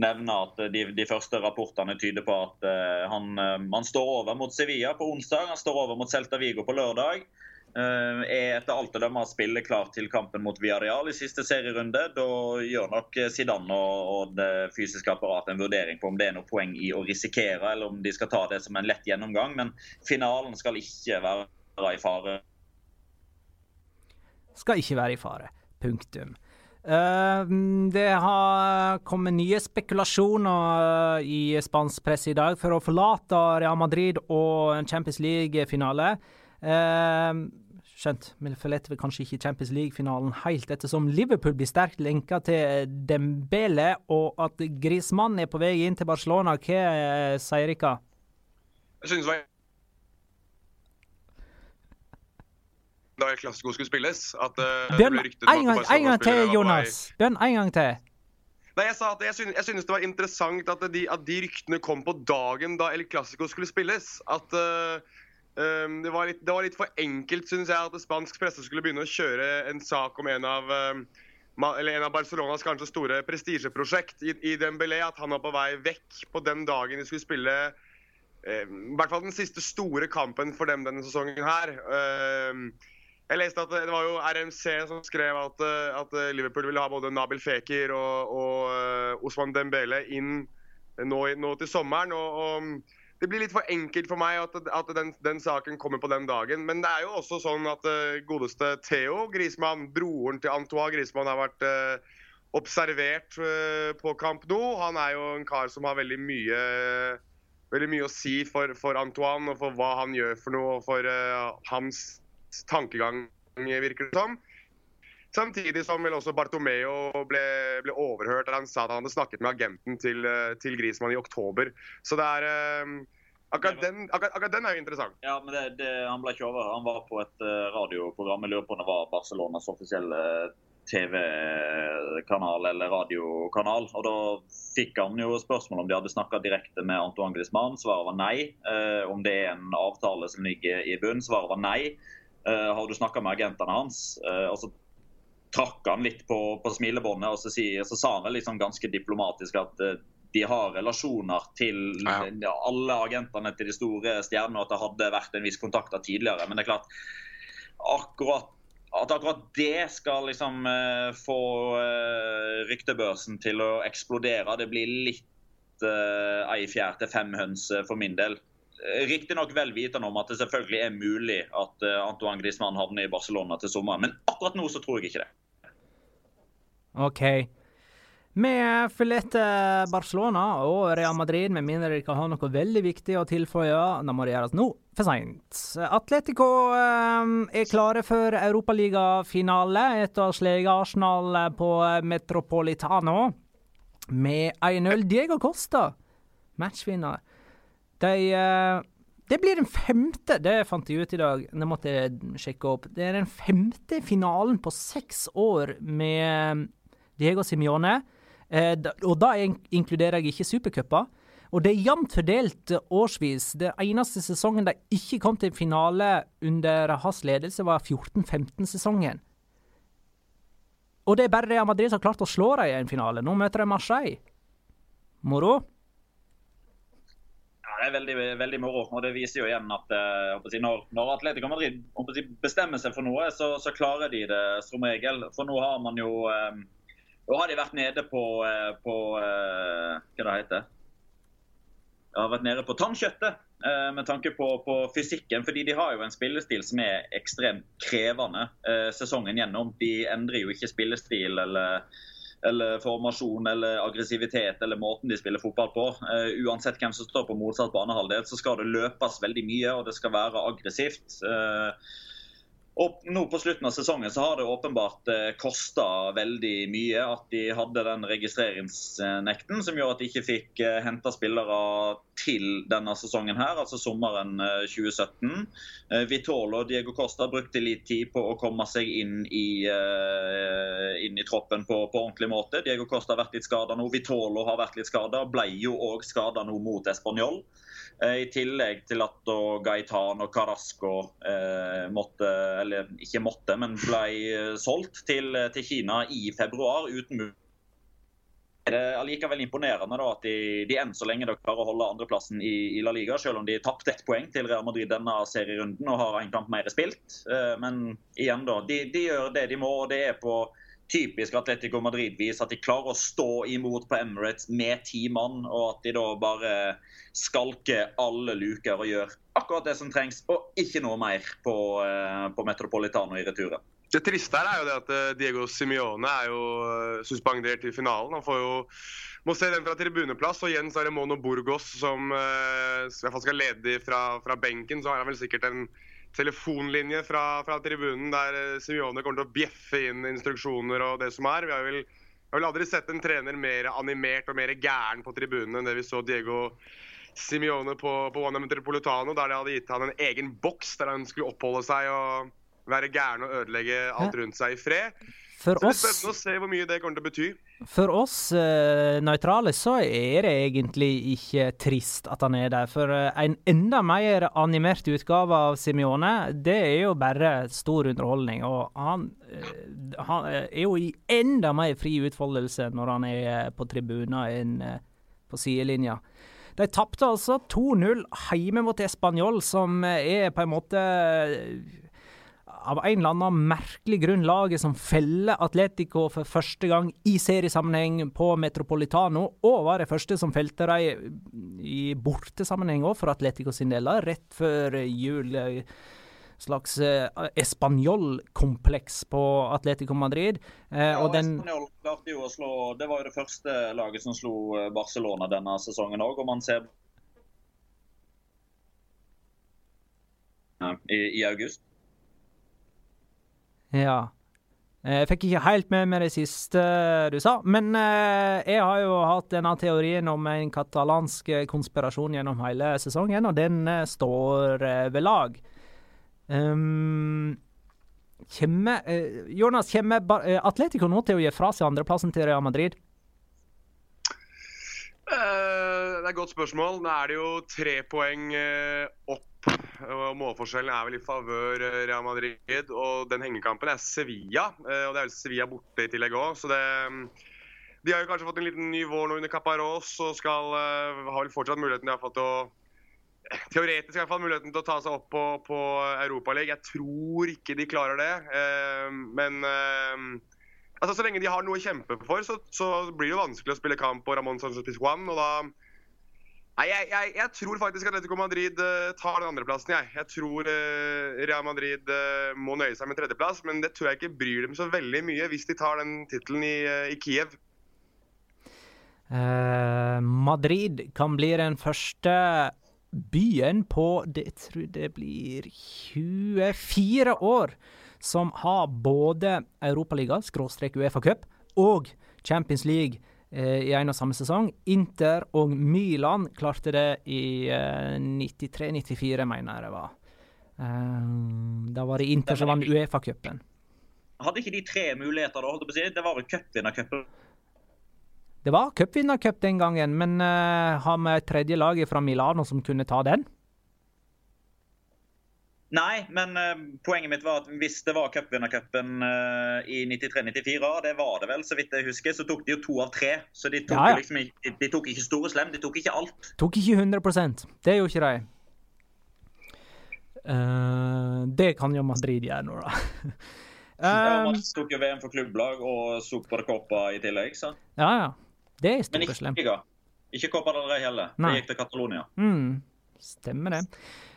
nevne at de, de første rapportene tyder på at uh, han, han, står over mot Sevilla på onsdag, han står over mot Celta Vigo på lørdag. Uh, er etter alt å dømme spilleklar til kampen mot Villarreal i siste serierunde. Da gjør nok Zidane og, det fysiske apparatet en vurdering på om det er noe poeng i å risikere, eller om de skal ta det som en lett gjennomgang. Men finalen skal ikke være i fare. Skal ikke være i fare. Punktum. Uh, det har kommet nye spekulasjoner i spansk presse i dag for å forlate Real Madrid og en Champions League-finale. Uh, Skjønt, vi forlater kanskje ikke Champions League-finalen helt, ettersom Liverpool blir sterkt lenka til Dembele, og at Griezmann er på vei inn til Barcelona. Hva eh, sier dere? Jeg synes det var da El Clásico skulle spilles. At uh, Bjørn, en gang, en gang til, Jonas. Bjørn, en gang til. Nei, jeg sa at jeg synes, jeg synes det var interessant at de, at de, ryktene kom på dagen da El Clasico skulle spilles. At uh, Um, det, var litt, det, var litt, for enkelt, synes jeg, at spansk presse skulle begynne å kjøre en sak om en av, um, en av Barcelonas kanskje store prestisjeprosjekt i, i Dembélé. At han var på vei vekk på den dagen de skulle spille um, i hvert fall den siste store kampen for dem denne sesongen her. jeg leste at det var jo RMC som skrev at, at Liverpool ville ha både Nabil Fekir og, og uh, Osman Dembélé inn nå, nå, til sommeren. og, og det blir litt for enkelt for meg at, at den, den, saken kommer på den dagen. Men det er jo også sånn at uh, godeste Theo Grismann, broren til Antoine Grismann, har vært uh, observert uh, på Camp Nou. Han er jo en kar som har veldig mye, veldig mye å si for, for, Antoine og for hva han gjør for noe, og for hans tankegang, virker det som. Samtidig som vel også Bartomeo ble, ble, overhørt han sa at han hadde snakket med agenten til, til Grismann i oktober. Så det er Akkurat den, akkurat, akkurat den, er jo interessant. Ja, men det, det, Han ble ikke over. Han var på et uh, radioprogram. Jeg lurer på om det var Barcelonas offisielle TV-kanal eller radiokanal. og Da fikk han jo spørsmål om de hadde snakka direkte med Antoine Griezmann. Svaret var nei. Uh, om det er en avtale som ligger i bunn. Svaret var nei. Uh, har du snakka med agentene hans? og så trakk han litt på, på smilebåndet og så, si, så, sa han vel liksom ganske diplomatisk at de har relasjoner til ja. alle agentene til de store stjernene, og at det hadde vært en viss kontakt tidligere. Men det er klart, akkurat at akkurat det skal liksom uh, få uh, ryktebørsen til å eksplodere, det blir litt uh, ei fjær til fem høns for min del. Riktignok vel vitende om at det selvfølgelig er mulig at Antoine Griezmann havner i Barcelona til sommeren, men akkurat nå så tror jeg ikke det. OK. Vi forlater Barcelona og Real Madrid med mindre de kan ha noe veldig viktig å tilføye. Da må det gjøres nå, for seint. Atletico eh, er klare for europaligafinale etter å ha slått Arsenal på Metropolitano med 1-0. Diego Costa, matchvinner. De eh, det blir den femte Det fant jeg ut i dag, det måtte jeg sjekke opp. Det er den femte finalen på seks år med Diego Simione. Eh, og da inkluderer jeg ikke supercuper. Og det er jevnt fordelt årsvis. Den eneste sesongen de ikke kom til finale under hans ledelse, var 14-15-sesongen. Og det er bare Real Madrid som har klart å slå dem i en finale. Nå møter de Marseille. Moro? Ja, det er veldig, veldig moro. Og det viser jo igjen at si, når, når Atletico Madrid bestemmer seg for noe, så, så, klarer de det som regel. For nå har man jo um, nå har de vært nede på, eh, på eh, Hva det heter De har vært nede på tannkjøttet eh, med tanke på, på, fysikken. fordi de har jo en spillestil som er ekstremt krevende sesongen gjennom. De endrer jo ikke spillestil eller, eller formasjon eller aggressivitet eller måten de spiller fotball på. uansett hvem som står på motsatt banehalvdel, så skal det løpes veldig mye, og det skal være aggressivt. Og nå På slutten av sesongen så har det åpenbart eh, kosta veldig mye at de hadde den registreringsnekten som gjorde at de ikke fikk eh, henta spillere til denne sesongen, her, altså sommeren eh, 2017. Eh, Vitolo og Diego Costa brukte litt tid på å komme seg inn i, inn i troppen på, på, ordentlig måte. Diego Costa har vært litt skada nå. Vitolo har vært litt skada. Ble jo òg skada nå mot Español. Eh, I tillegg til at Gaitan og Carasco eh, måtte, eller ikke måtte, men ble eh, solgt til, til Kina i februar uten er det er likevel imponerende da, at de, de enn så lenge klarer å holde andreplassen i, i La Liga, selv om de tapte ett poeng til Real Madrid denne serierunden og har en kamp mer spilt. Men igjen, da. De, de gjør det de må, og det er på typisk Atletico Madrid-vis at de klarer å stå imot på Emirates med ti mann, og at de da bare skalker alle luker og gjør akkurat det som trengs, og ikke noe mer på, eh, på Metropolitano i returen. Det triste her er jo det at eh, Diego Simione er jo eh, suspendert i finalen. Han får jo må se den fra tribuneplass. Og Jens Aremono Burgos, som i hvert fall skal lede fra, fra benken, så har han vel sikkert en telefonlinje fra, fra tribunen der eh, Simione kommer til å bjeffe inn instruksjoner og det som er. Vi har vel, jeg har vel aldri sett en trener mer animert og mer gæren på tribunen enn det vi så Diego Simione på, på One Metropolitano, der de hadde gitt han en egen boks der han skulle oppholde seg og være gæren og ødelegge alt rundt seg i fred. For så det er spennende å se hvor mye det kommer til å bety. For oss uh, nøytrale så er det egentlig ikke trist at han er der. For uh, en enda mer animert utgave av Simione, det er jo bare stor underholdning. Og han, uh, han er jo i enda mer fri utfoldelse når han er på tribuner enn på sidelinja. De tapte altså 2-0 hjemme mot Español, som er på en måte av en eller annen merkelig grunn laget som feller Atletico for første gang i seriesammenheng på Metropolitano, og var det første som felte dem i bortesammenheng òg for Atletico sin del, rett før jul. Slags eh, Español-kompleks på Atletico Madrid. Eh, ja, og den klarte jo å slå Det var jo det første laget som slo eh, Barcelona denne sesongen òg, og man ser i, i august. Ja. Eh, jeg fikk ikke helt med meg det siste du sa, men eh, jeg har jo hatt denne teorien om en katalansk konspirasjon gjennom hele sesongen, og den eh, står ved lag. Um, kommer, Jonas, kommer Atletico nå til å gi fra seg andreplassen til Real Madrid? det er et godt spørsmål. Nå er det jo tre poeng opp og Målforskjellen er vel i favør eh, Real Madrid. Og den hengekampen er Sevilla. Eh, og det er vel Sevilla borte i tillegg òg. Så det De har jo kanskje fått en liten ny vår nå under Caparros og skal uh, har vel fortsatt muligheten til å Teoretisk i hvert fall muligheten til å ta seg opp på, på Europaligaen. Jeg tror ikke de klarer det. Men altså, så lenge de har noe å kjempe for, så, så blir det jo vanskelig å spille kamp på Ramón Sánchez Pizjuan. Og da Nei, jeg, jeg, jeg, tror faktisk at Atletico Madrid uh, tar den andreplassen. Jeg. jeg tror uh, Real Madrid uh, må nøye seg med tredjeplass, men det tror jeg ikke bryr dem så veldig mye hvis de tar den tittelen i, i, Kiev. Madrid kan bli den første byen på det, jeg tror det blir 24 år som har både Europaliga, skråstrek Uefa Cup, og Champions League i en og samme sesong. Inter og Milan klarte det i 93-94, eh, mener jeg det var. Eh, da var det Inter som vant Uefa-cupen. Hadde ikke de tre muligheter da? si? Det var jo cupvinnercupen. Det var cupvinnercup den gangen, men uh, har vi tredje lag fra Milano som kunne ta den? Nei, men uh, poenget mitt var at hvis det var cupvinnercupen uh, i 93-94, det var det vel, så vidt jeg husker, så tok de jo to av tre. Så de tok, ja, ja. Liksom, de, de tok ikke store slem, de tok ikke alt. Tok ikke 100 Det gjorde ikke de. Uh, det kan jo Madrid gjøre nå, da. ja, *laughs* man tok jo VM for klubblag og Supercopa i tillegg, så. Ja, ja. Det er store slem. Men ikke Liga. Ikke Copa del Rey heller. Det gikk til Catalonia. Mm, stemmer det.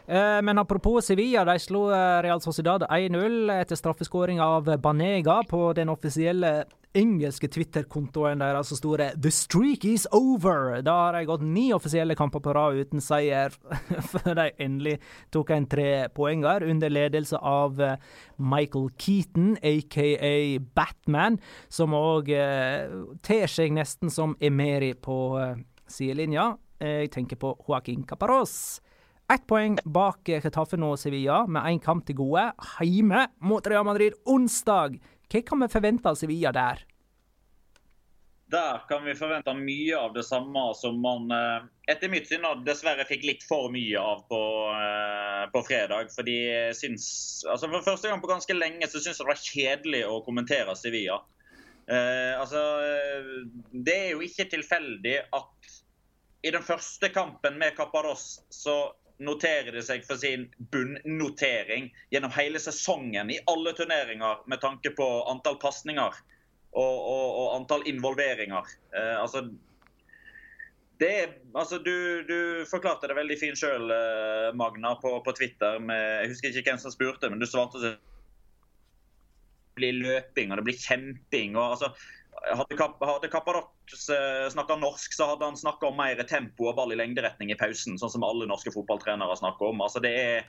Eh, men apropos Sevilla, de slo eh, Real Sociedad 1-0 etter straffeskåring av Banega på den offisielle engelske Twitter-kontoen deres altså store 'The streak is over'. Da har de gått ni offisielle kamper på rad uten seier, *laughs* før de endelig tok en trepoenger under ledelse av eh, Michael Keaton, aka Batman, som òg ter seg nesten som Emeri på sidelinja. Jeg tenker på Joaquin Caparros. Ett poeng bak Chetaffe nå Sevilla, med én kamp til gode. Hjemme mot Real Madrid onsdag. Hva kan vi forvente av Sevilla der? Der kan vi forvente mye av det samme som man eh, etter mitt syn dessverre fikk litt for mye av på, eh, på fredag. Fordi syns altså For første gang på ganske lenge så syns jeg det var kjedelig å kommentere Sevilla. Eh, altså Det er jo ikke tilfeldig at i den første kampen med Caparos så noterer de seg for sin bunnnotering gjennom hele sesongen i alle turneringer med tanke på antall pasninger og, og, og, antall involveringer. Eh, altså, det altså du, du, forklarte det veldig fint sjøl, eh, Magna, på, på, Twitter. Med, jeg husker ikke hvem som spurte, men du svarte at det blir løping og det blir kjemping. og altså hadde, Kap, hadde Kaparots uh, snakka norsk, så hadde han snakka om mer tempo og ball i lengderetning i pausen, sånn som alle norske fotballtrenere snakker om. Altså, det er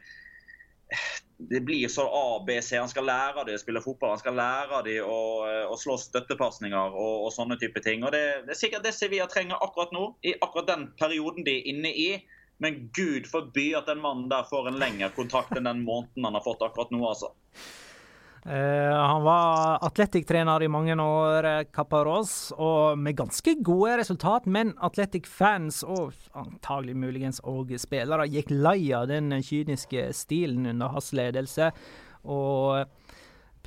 det blir så A, B, C. Han skal lære dem å spille fotball. Han skal lære dem å, å slå støttepasninger og, og, sånne type ting. Og det, det, er sikkert det Sevilla trenger akkurat nå, i akkurat den perioden de er inne i. Men gud forby at den mannen der får en lengre kontrakt enn den måneden han har fått akkurat nå, altså. Uh, han var Atletic-trener i mange år, Caparos, og med ganske gode resultat. Men Atletic-fans, og antagelig muligens òg spillere, gikk lei av den kyniske stilen under hans ledelse. Og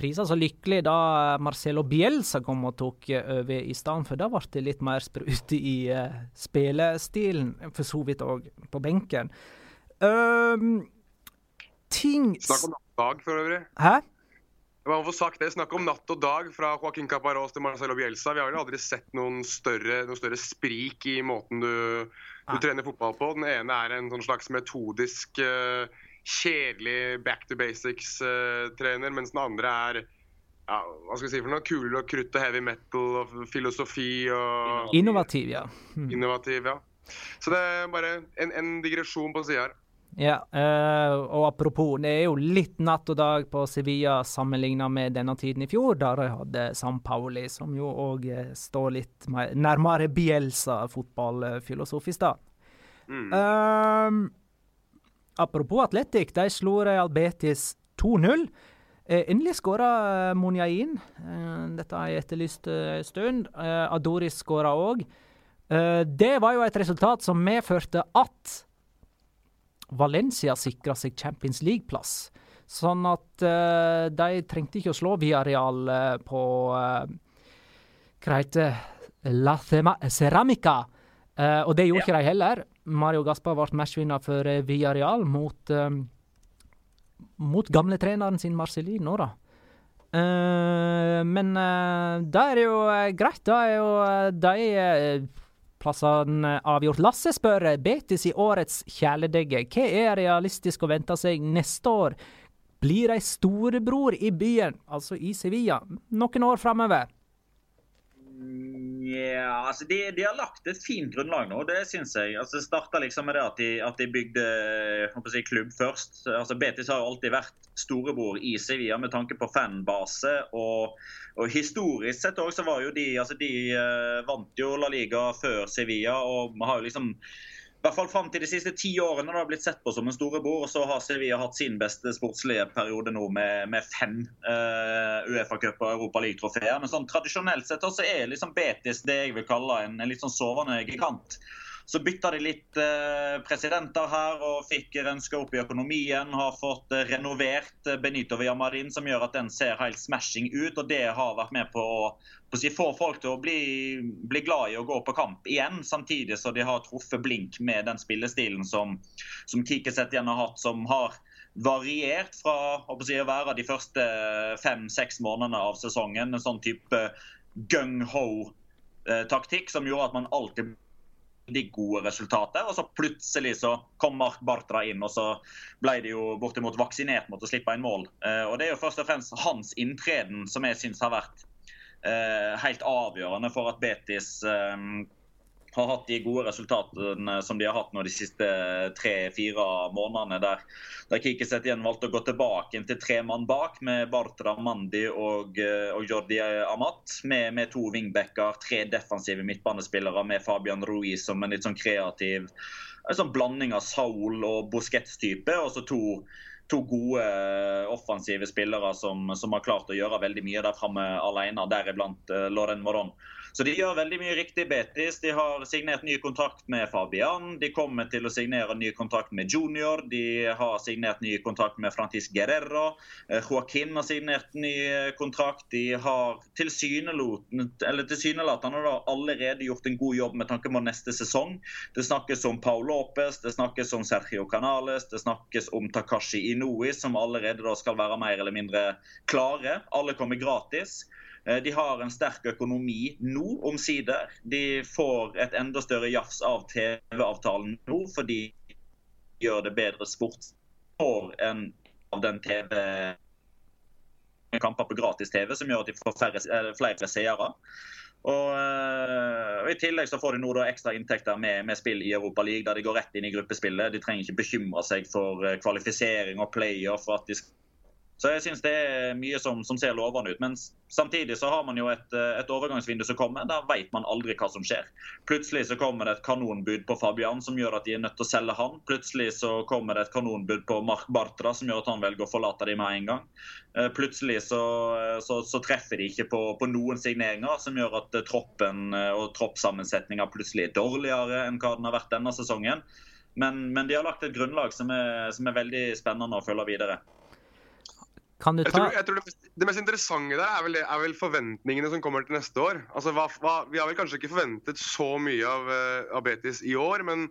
prisa så lykkelig da Marcelo Bielsa kom og tok over i stedet, for da ble det litt mer sprut i spillestilen, for så vidt òg på benken. Um, ting Snakk om dag, for øvrig. Hæ? Man får sagt det. Snakk om natt og dag fra Joaquin Caparós til Marcelo Bielsa. Vi har vel aldri sett noen større, noen større sprik i måten du, du, trener fotball på. Den ene er en sånn slags metodisk, uh, kjedelig back to basics-trener, uh, mens den andre er ja, hva skal vi si for noe? Kule og krutt og heavy metal og filosofi og Innovativ, ja. Mm. Innovativ, ja. Så det er bare en, en digresjon på sida her. Ja, uh, og apropos, det er jo litt natt og dag på Sevilla sammenligna med denne tiden i fjor, da de hadde San Pauli, som jo òg uh, står litt mer, nærmere Bielsa fotballfilosofisk, da. Mm. Uh, apropos Atletic, de slo Real Betis 2-0. endelig skåra Monjain. dette har jeg etterlyst en stund. Adoris skåra òg. det var jo et resultat som medførte at Valencia sikra seg Champions League-plass. Sånn at uh, de trengte ikke å slå Villarreal uh, på uh, Hva heter La Ceramica. Uh, og det gjorde ja. ikke de heller. Mario Gaspar ble matchvinner for Villarreal mot, mot gamletreneren sin Marcelino, da. men det er jo greit. Da er jo de plassene avgjort. Lasse spør Betis i årets kjæledegge. Hva er realistisk å vente seg neste år? Blir de storebror i byen, altså i Sevilla, noen år framover? Ja, altså de, de, har lagt et fint grunnlag nå, det syns jeg. Altså det starta liksom med det at de, at de bygde si, klubb først. Altså Betis har alltid vært storebror i Sevilla med tanke på fanbase. Og, og historisk sett òg så var jo de altså De uh, vant jo La Liga før Sevilla og har jo liksom i hvert fall fram til de siste ti årene har blitt sett på som en storebror. Og så har Sevilla hatt sin beste sportslige periode nå med, med fem uh, Uefa-cup og Europa League-trofeer. Men sånn tradisjonelt sett også er liksom Betis det jeg vil kalle en, en litt sånn sovende gigant. Så bytta de litt eh, presidenter her og fikk renska opp i økonomien. Har fått eh, renovert eh, Benito Villamarin, som gjør at den ser helt smashing ut. og Det har vært med på å, på å få folk til å bli, bli, glad i å gå på kamp igjen. Samtidig så de har truffet blink med den spillestilen som, som Kikiset igjen har hatt, som har variert fra å, si, å være de første fem-seks månedene av sesongen. En sånn type gung-ho-taktikk som gjorde at man alltid de gode resultater. Og så plutselig så kom Mark Bartra inn, og så ble de jo bortimot vaksinert mot å slippe inn mål. Eh, og Det er jo først og fremst hans inntreden som jeg syns har vært helt avgjørende for at Betis har hatt de gode resultatene som de har hatt nå de siste tre-fire månedene. Der, der Kikiset igjen valgte å gå tilbake til tre mann bak, med Bartra Mandi og, eh, og Jordi Amat. Med, med to wingbacker, tre defensive midtbanespillere med Fabian Ruiz som en litt sånn kreativ en sånn blanding av Saul og Busquets-type. Og så to, to, gode offensive spillere som, som, har klart å gjøre veldig mye der framme alene, deriblant uh, Loren Moron. Så de gjør veldig mye riktig, Betis. De har signert ny kontrakt med Fabian. De kommer til å signere ny kontrakt med Junior. De har signert ny kontrakt med Frantis Guerrero. Eh, Joaquin har signert ny eh, kontrakt. De har tilsynelatende allerede gjort en god jobb med tanke på neste sesong. Det snakkes om Paul Lopez, det snakkes om Sergio Canales, det snakkes om Takashi Inoui, som allerede skal være mer eller mindre klare. Alle kommer gratis. Eh, de har en sterk økonomi nå, omsider. De får et enda større jafs av TV-avtalen nå, fordi de gjør det bedre sport for en av den TV kamper på gratis-TV, som gjør at de får færre, eh, flere seere. Og, og, I tillegg så får de nå da ekstra inntekter med, med, spill i Europa League, der de går rett inn i gruppespillet. De trenger ikke bekymre seg for kvalifisering og player for at de skal så jeg syns det er mye som, som, ser lovende ut. Men samtidig så har man jo et, eh, et overgangsvindu som kommer. Der vet man aldri hva som skjer. Plutselig så kommer det et kanonbud på Fabian som gjør at de er nødt til å selge han. Plutselig så kommer det et kanonbud på Mark Bartra som gjør at han velger å forlate dem med en gang. Eh, plutselig så, eh, så, så treffer de ikke på, på, noen signeringer som gjør at troppen og troppssammensetninga plutselig er dårligere enn hva den har vært denne sesongen. Men, men de har lagt et grunnlag som er, som er veldig spennende å følge videre. Kan du ta... Jeg tror, jeg tror det, mest, det, mest, interessante der er vel, er vel, forventningene som kommer til neste år. Altså, hva, hva, vi har vel kanskje ikke forventet så mye av, uh, av Betis i år, men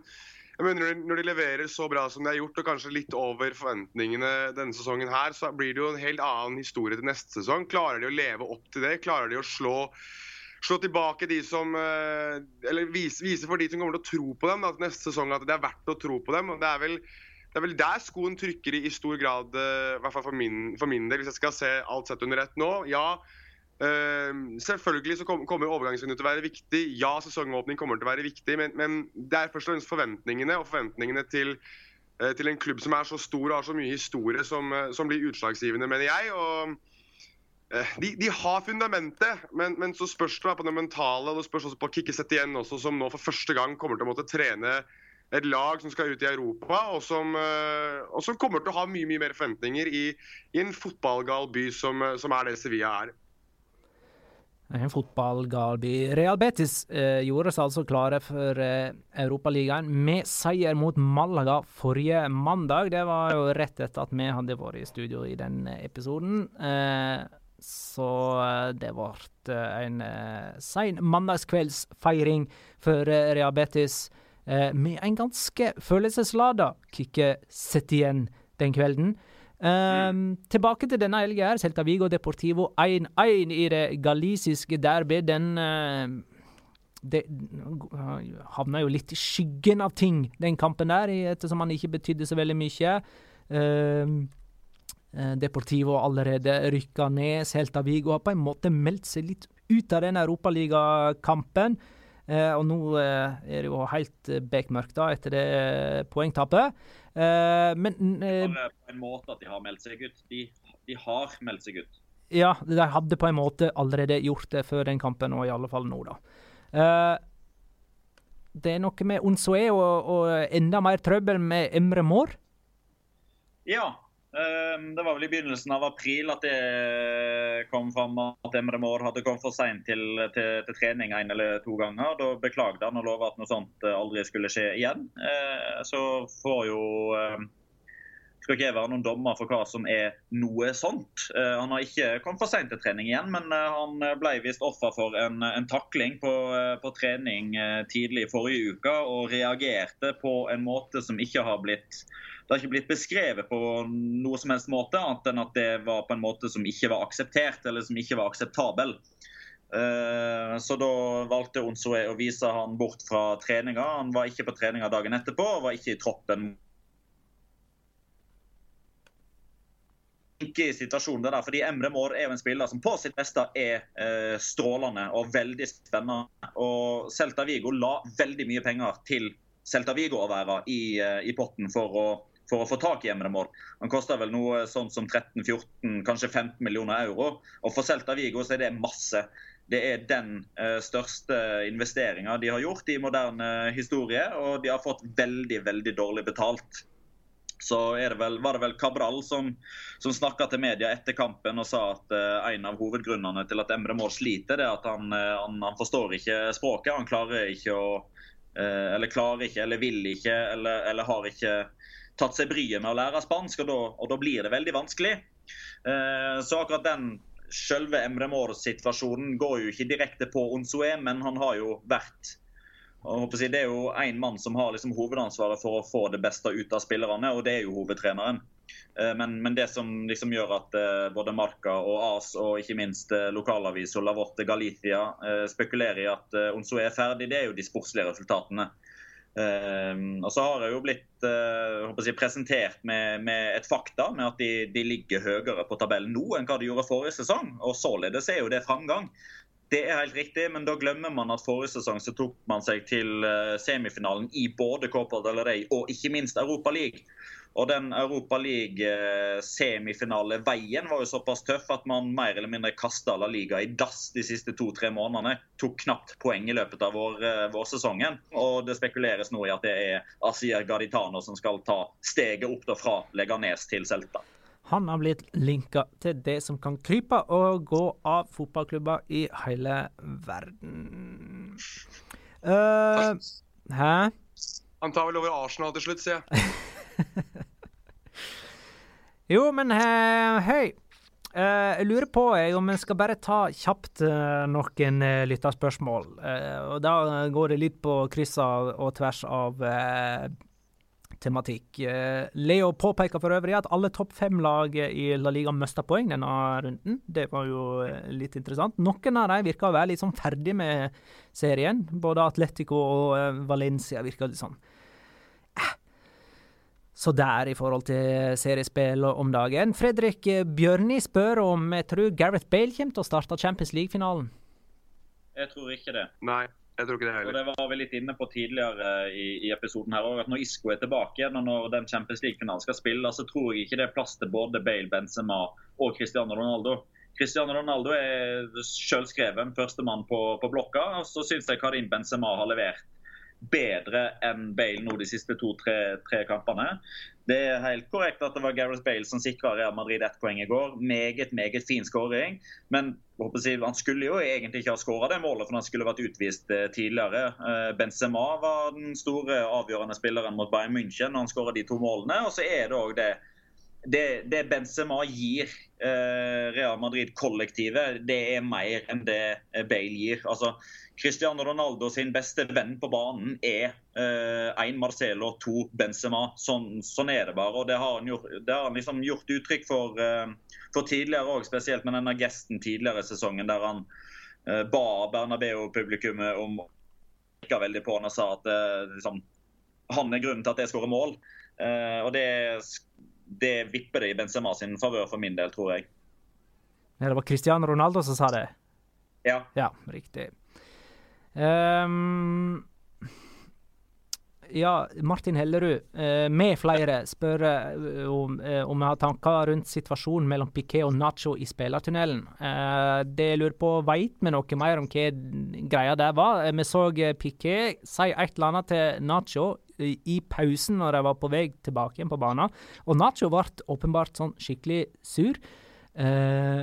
mener, når de leverer så bra som de har gjort, og kanskje litt over forventningene denne sesongen, her, så blir det jo en helt annen historie til neste sesong. Klarer de å leve opp til det? Klarer de å slå, slå tilbake de som uh, Eller vise, vise, for de som kommer til å tro på dem da, neste sesong at det er verdt å tro på dem? Det er vel det er vel der skoen trykker i, i stor grad, uh, i hvert fall for min, for min, del, hvis jeg skal se alt sett under ett nå. Ja, øh, selvfølgelig så kom, kommer overgangsvinduet til å være viktig. Ja, sesongåpning kommer til å være viktig. Men, men det er først og fremst forventningene, og forventningene til, uh, til, en klubb som er så stor og har så mye historie, som, som blir utslagsgivende, mener jeg. og de, de, har fundamentet, men, men, så spørs det på det mentale. og Det spørs også på Kikkesett igjen, også, som nå for første gang kommer til å måtte trene et lag som skal ut i Europa, og som, eh, og som kommer til å ha mye mye mer forventninger i, i en fotballgal by som, eh, som, er det Sevilla er. En fotballgal by. Real Betis eh, gjorde seg altså klare for eh, Europaligaen med seier mot Malaga forrige mandag. Det var jo rett etter at vi hadde vært i studio i den episoden. Eh, så eh, det ble en eh, sein mandagskveldsfeiring for Real Betis eh, med en ganske følelseslada Kikke Setien den kvelden. Um, tilbake til denne helga. Celta Vigo Deportivo 1-1 i det galisiske derby. Den uh, det havna jo litt i skyggen av ting, den kampen der, ettersom han ikke betydde så veldig mye. Uh, Deportivo allerede rykka ned. Celta Vigo har på en måte meldt seg litt ut av den europaligakampen. Eh, og nå eh, er det jo helt eh, bekmørkt da, etter det poengtapet. men På en måte at de har meldt seg ut. De, de har meldt seg ut. Ja, de hadde på en måte allerede gjort det før den kampen, og i alle fall nå, da. det er noe med Onsoe og, og enda mer trøbbel med Emre Mår. Ja, det var vel i begynnelsen av april at det kom fram at Emre Maud hadde kommet for seint til, til, til, trening en eller to ganger. Da beklagde han og lova at noe sånt eh, aldri skulle skje igjen. Ehm, så får jo ehm, skal ikke jeg være noen dommer for hva som er noe sånt. Han har ikke kommet for seint til trening igjen, men eh, han ble visst offer for en, en takling på, eh, på, trening tidlig i forrige uke og reagerte på en måte som ikke har blitt det har ikke blitt beskrevet på noe som helst måte, annet enn at det var på en måte som ikke var akseptert, eller som ikke var akseptabel. Eh, så da valgte Onsoe å vise han bort fra treninga. Han var ikke på treninga dagen etterpå, og var ikke i troppen I situasjon. det der, fordi Emre Mår er jo en spiller som på sitt beste er eh, strålende og veldig spennende. Og Celta Vigo la veldig mye penger til Celta Vigo-å i, eh, i potten for å for å få tak i Emre Mår. Han koster vel noe sånn som 13-14, kanskje 15 millioner euro. Og for Celta Vigo så er det masse. Det er den uh, største investeringa de har gjort i moderne historie, og de har fått veldig, veldig dårlig betalt så det vel, var det vel Cabral som, som snakka til media etter kampen og sa at uh, en av hovedgrunnene til at Emre Mål sliter, det er at han, uh, han, han, forstår ikke språket. Han klarer ikke å uh, Eller klarer ikke, eller vil ikke, eller, eller, har ikke tatt seg bryet med å lære spansk, og da, og da blir det veldig vanskelig. så akkurat den selve Emre Mor-situasjonen går jo ikke direkte på Onsue, men han har jo vært Si, det er jo én mann som har liksom hovedansvaret for å få det beste ut av spillerne, og det er jo hovedtreneren. Eh, men, men det som liksom gjør at eh, både Marca og AS og ikke minst eh, lokalavis La Vorte Galicia spekulerer i at Onsoe er ferdig, det er jo de sportslige resultatene. Og så har jeg jo blitt si, presentert med, med, et fakta med at de, de ligger høyere på tabellen nå enn hva de gjorde forrige sesong. og Således er jo det framgang. Det er helt riktig, men da glemmer man at forrige sesong så tok man seg til eh, semifinalen i både Copa del Rey og ikke minst Europa League. Og den Europa League-semifinaleveien eh, var jo såpass tøff at man mer eller mindre kasta La Liga i dass de siste to-tre månedene. Tok knapt poeng i løpet av vår, eh, vårsesongen. Og det spekuleres nå i at det er Asier Gaditano som skal ta steget opp fra Leganes til Celta. Han har blitt linka til det som kan krype og gå av fotballklubber i hele verden. Uh, hæ? Han tar vel over Arsenal til slutt, sier jeg. *laughs* jo, men uh, hei. Uh, jeg lurer på om vi skal bare ta kjapt noen uh, lytterspørsmål. og Da går det litt på kryss og tvers av tematikk. Eh, Leo påpeker for øvrig at alle topp fem-lag i La Liga mista poeng denne runden. Det var jo eh, litt interessant. Noen av dem virker å være litt sånn ferdig med serien. Både Atletico og eh, Valencia virker litt sånn så der i forhold til seriespill om dagen. Fredrik Bjørni spør om jeg tror Gareth Bale kommer til å starte Champions League-finalen. Jeg tror ikke det. Nei. Jeg tror ikke det heller. Og det var vi litt inne på tidligere i, i episoden her at Når Isco er tilbake igjen og når den Champions League-finalen skal spille, så tror jeg ikke det er plass til både Bale, Benzema og Cristiano Ronaldo. Cristiano Ronaldo er selvskreven førstemann på, på blokka. og Så syns jeg Karim Benzema har levert bedre enn Bale nå de siste to-tre kampene. Det er helt korrekt at det var Gareth Bale som sikra Real Madrid ett poeng i går. Meget meget fin skåring. Men han skulle jo egentlig ikke ha skåra det målet, for han skulle vært utvist eh, tidligere. Eh, Benzema var den store avgjørende spilleren mot Bayern München når han skåra de to målene. Og så er det òg det det, det, Benzema gir eh, Real Madrid-kollektivet, det er mer enn det eh, Bale gir. Altså, Cristiano Ronaldo sin beste venn på banen er én eh, Marcelo, to Benzema. Sånn, sånn, er det bare. og Det har han gjort, har han liksom gjort uttrykk for, eh, for tidligere òg, spesielt med denne gesten tidligere i sesongen der han eh, ba Bernabeu-publikummet om å veldig på han og sa at eh, liksom, han er grunnen til at jeg skårer mål. og det det vipper det i Benzema sin favør for min del, tror jeg. Ja, det var Cristiano Ronaldo som sa det? Ja. Ja, riktig. Um, ja, Martin Hellerud eh, med flere spør uh, om, uh, om jeg har tanker rundt situasjonen mellom Piquet og Nacho i spillertunnelen. det jeg lurer på, veit vi noe mer om hva greia der var? vi så Piquet si et eller annet til Nacho i pausen når de var på vei tilbake igjen på banen. Og Nacho ble åpenbart sånn skikkelig sur. Eh,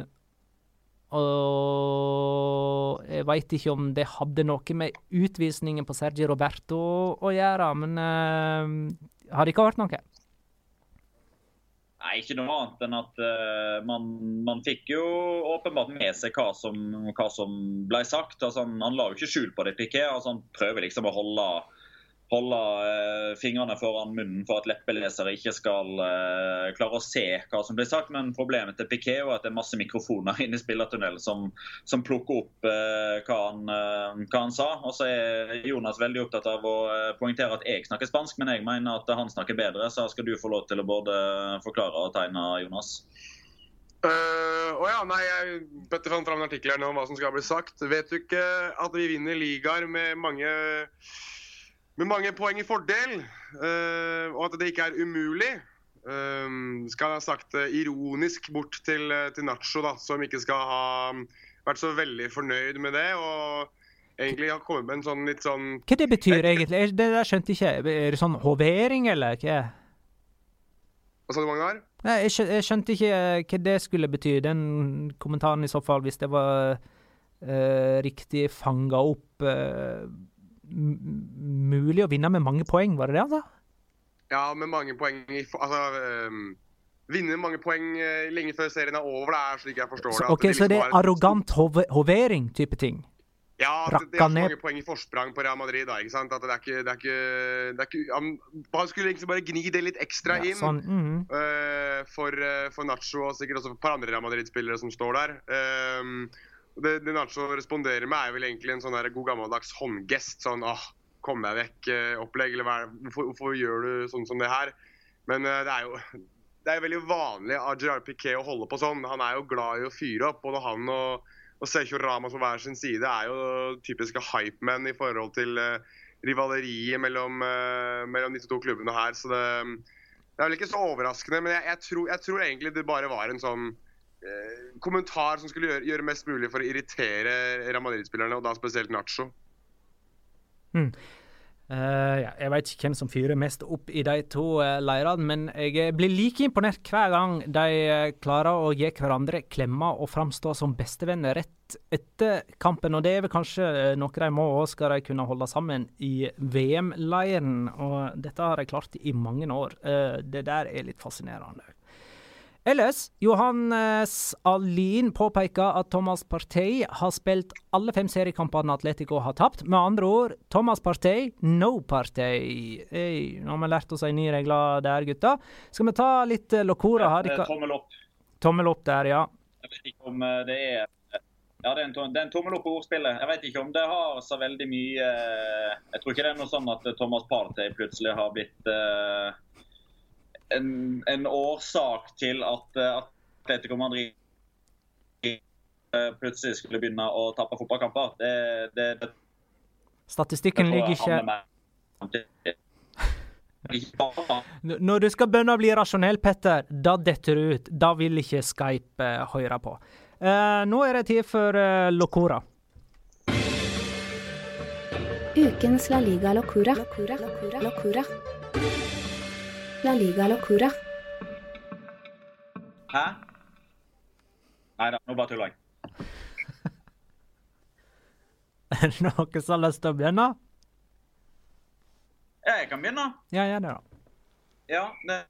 og jeg veit ikke om det hadde noe med utvisningen på Sergi Roberto å gjøre, men uh, har det ikke vært noe? Nei, ikke noe annet enn at uh, man, man, fikk jo åpenbart med seg hva som, hva som ble sagt. Altså, han, han, la jo ikke skjul på det, Piquet. Altså, han prøver liksom å holde holde eh, fingrene foran munnen for at leppelesere ikke skal eh, klare å se hva som blir sagt. Men problemet til Piquet er at det er masse mikrofoner *laughs* inne i spillertunnelen som, som plukker opp eh, hva, han, hva, han, sa. Og så er Jonas veldig opptatt av å poengtere at jeg snakker spansk, men jeg mener at han snakker bedre. Så skal du få lov til å både forklare og tegne, Jonas. Uh, ja, nei, jeg Petter fant fram en artikkel her nå om hva som skal bli sagt. Vet du ikke at vi vinner ligaer med mange, med mange poeng i fordel? Uh, og at det ikke er umulig? Um, skal jeg ha sagt det ironisk bort til, til Nacho, da, som ikke skal ha vært så veldig fornøyd med det. og egentlig har kommet med en sånn litt sånn Hva det betyr egentlig? Det der skjønte ikke. Er det sånn hovering, eller hva? Hva sa du, Magnar? Nei, jeg, skjønte, ikke eh, hva det skulle bety, den kommentaren i så fall, hvis det var uh, riktig fanga opp uh, Mulig å vinne med mange poeng, var det det han sa? Ja, med mange poeng Altså um, Vinne mange poeng lenge før serien er over, det er slik jeg forstår det. Så, ok, Så det er liksom arrogant hovering-type ting? Ja, det, det er så mange poeng i forsprang på Real Madrid. da, ikke sant? At det er ikke, det er ikke, det er ikke han, han, skulle egentlig bare gni det litt ekstra inn sånn, mm uh, for, uh, for, Nacho og sikkert også for et par andre Real Madrid-spillere som står der. Um, det, det, Nacho responderer med, er vel egentlig en sånn der god gammeldags håndgest. Sånn åh, kom deg vekk-opplegg. eller hvorfor, hvorfor, gjør du sånn som det her? Men eh, det er jo det er veldig vanlig av Gerard Piquet å holde på sånn. Han er jo glad i å fyre opp. Både han og og Sergio Ramos på hver sin side er jo typiske hypemen i forhold til eh, rivaleriet mellom, uh, mellom disse to klubbene her. Så det, det, er vel ikke så overraskende, men jeg, jeg, tror, jeg tror, egentlig det bare var en sånn kommentar som skulle gjøre, gjøre, mest mulig for å irritere Real Madrid-spillerne, og da spesielt Nacho. Mm. Uh, ja, jeg vet ikke hvem som fyrer mest opp i de to uh, leirene, men jeg blir like imponert hver gang de uh, klarer å gi hverandre klemmer og framstå som bestevenner rett etter kampen. Og det er vel kanskje noe de må òg, skal de kunne holde sammen i VM-leiren. Og dette har de klart i mange år. det der er litt fascinerende. Ellers, Johannes Alin påpeker at Thomas Partey har spilt alle fem seriekampene Atletico har tapt. Med andre ord, Thomas Partey, no Partey. Hey, nå har vi lært oss en ny regel der, gutta. Skal vi ta litt Locora her? Ja, tommel opp. Tommel opp der, ja. Jeg vet ikke om eh, det er ja, det er, en, det er en tommel opp på ordspillet. Jeg vet ikke om det har så veldig mye eh, Jeg tror ikke det er noe sånn at Thomas Partey plutselig har blitt uh, en, en årsak til at at Atletico Madrid uh, plutselig skulle begynne å tape fotballkamper. Det, det, det, Statistikken ligger ikke Når du skal begynne å bli rasjonell, Petter, da detter du ut. Da vil ikke Skype uh, høre på. Uh, nå er det tid for uh, Locora. Ukens La Liga Locora. Locora. Locora. Locora. La Liga Locura. Hæ? Nei da, nå bare tuller jeg. *laughs* er det noen som har lyst til å begynne? Ja, jeg kan begynne. Ja, gjør det, da. Ja, det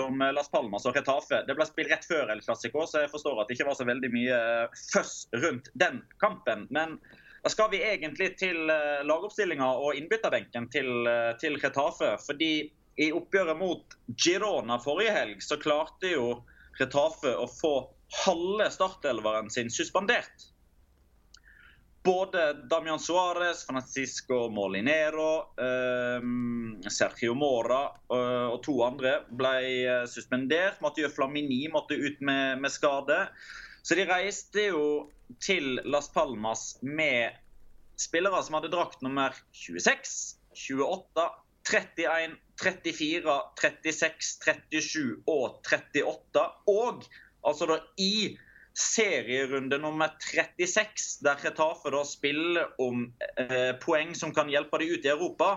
om Las Palmas og Retafe. Det ble spilt rett før El Clásico, så jeg forstår at det ikke var så veldig mye eh, føss rundt den kampen. Men da skal vi egentlig til eh, lagoppstillinga og innbytterbenken til, eh, til Retafe. Fordi i oppgjøret mot Girona forrige helg så klarte jo Retafe å få halve startelveren sin suspendert. Både Damian Suárez, Francisco Molinero, eh, Sergio Mora eh, og to andre ble eh, suspendert. Mathieu Flamini måtte ut med, med skade. Så de reiste jo til Las Palmas med spillere som hadde drakt nummer 26, 28, 31, 34, 36, 37 og 38. Og altså da i serierunde nummer 36, der Retafe da spiller om eh, poeng som kan hjelpe dem ut i Europa,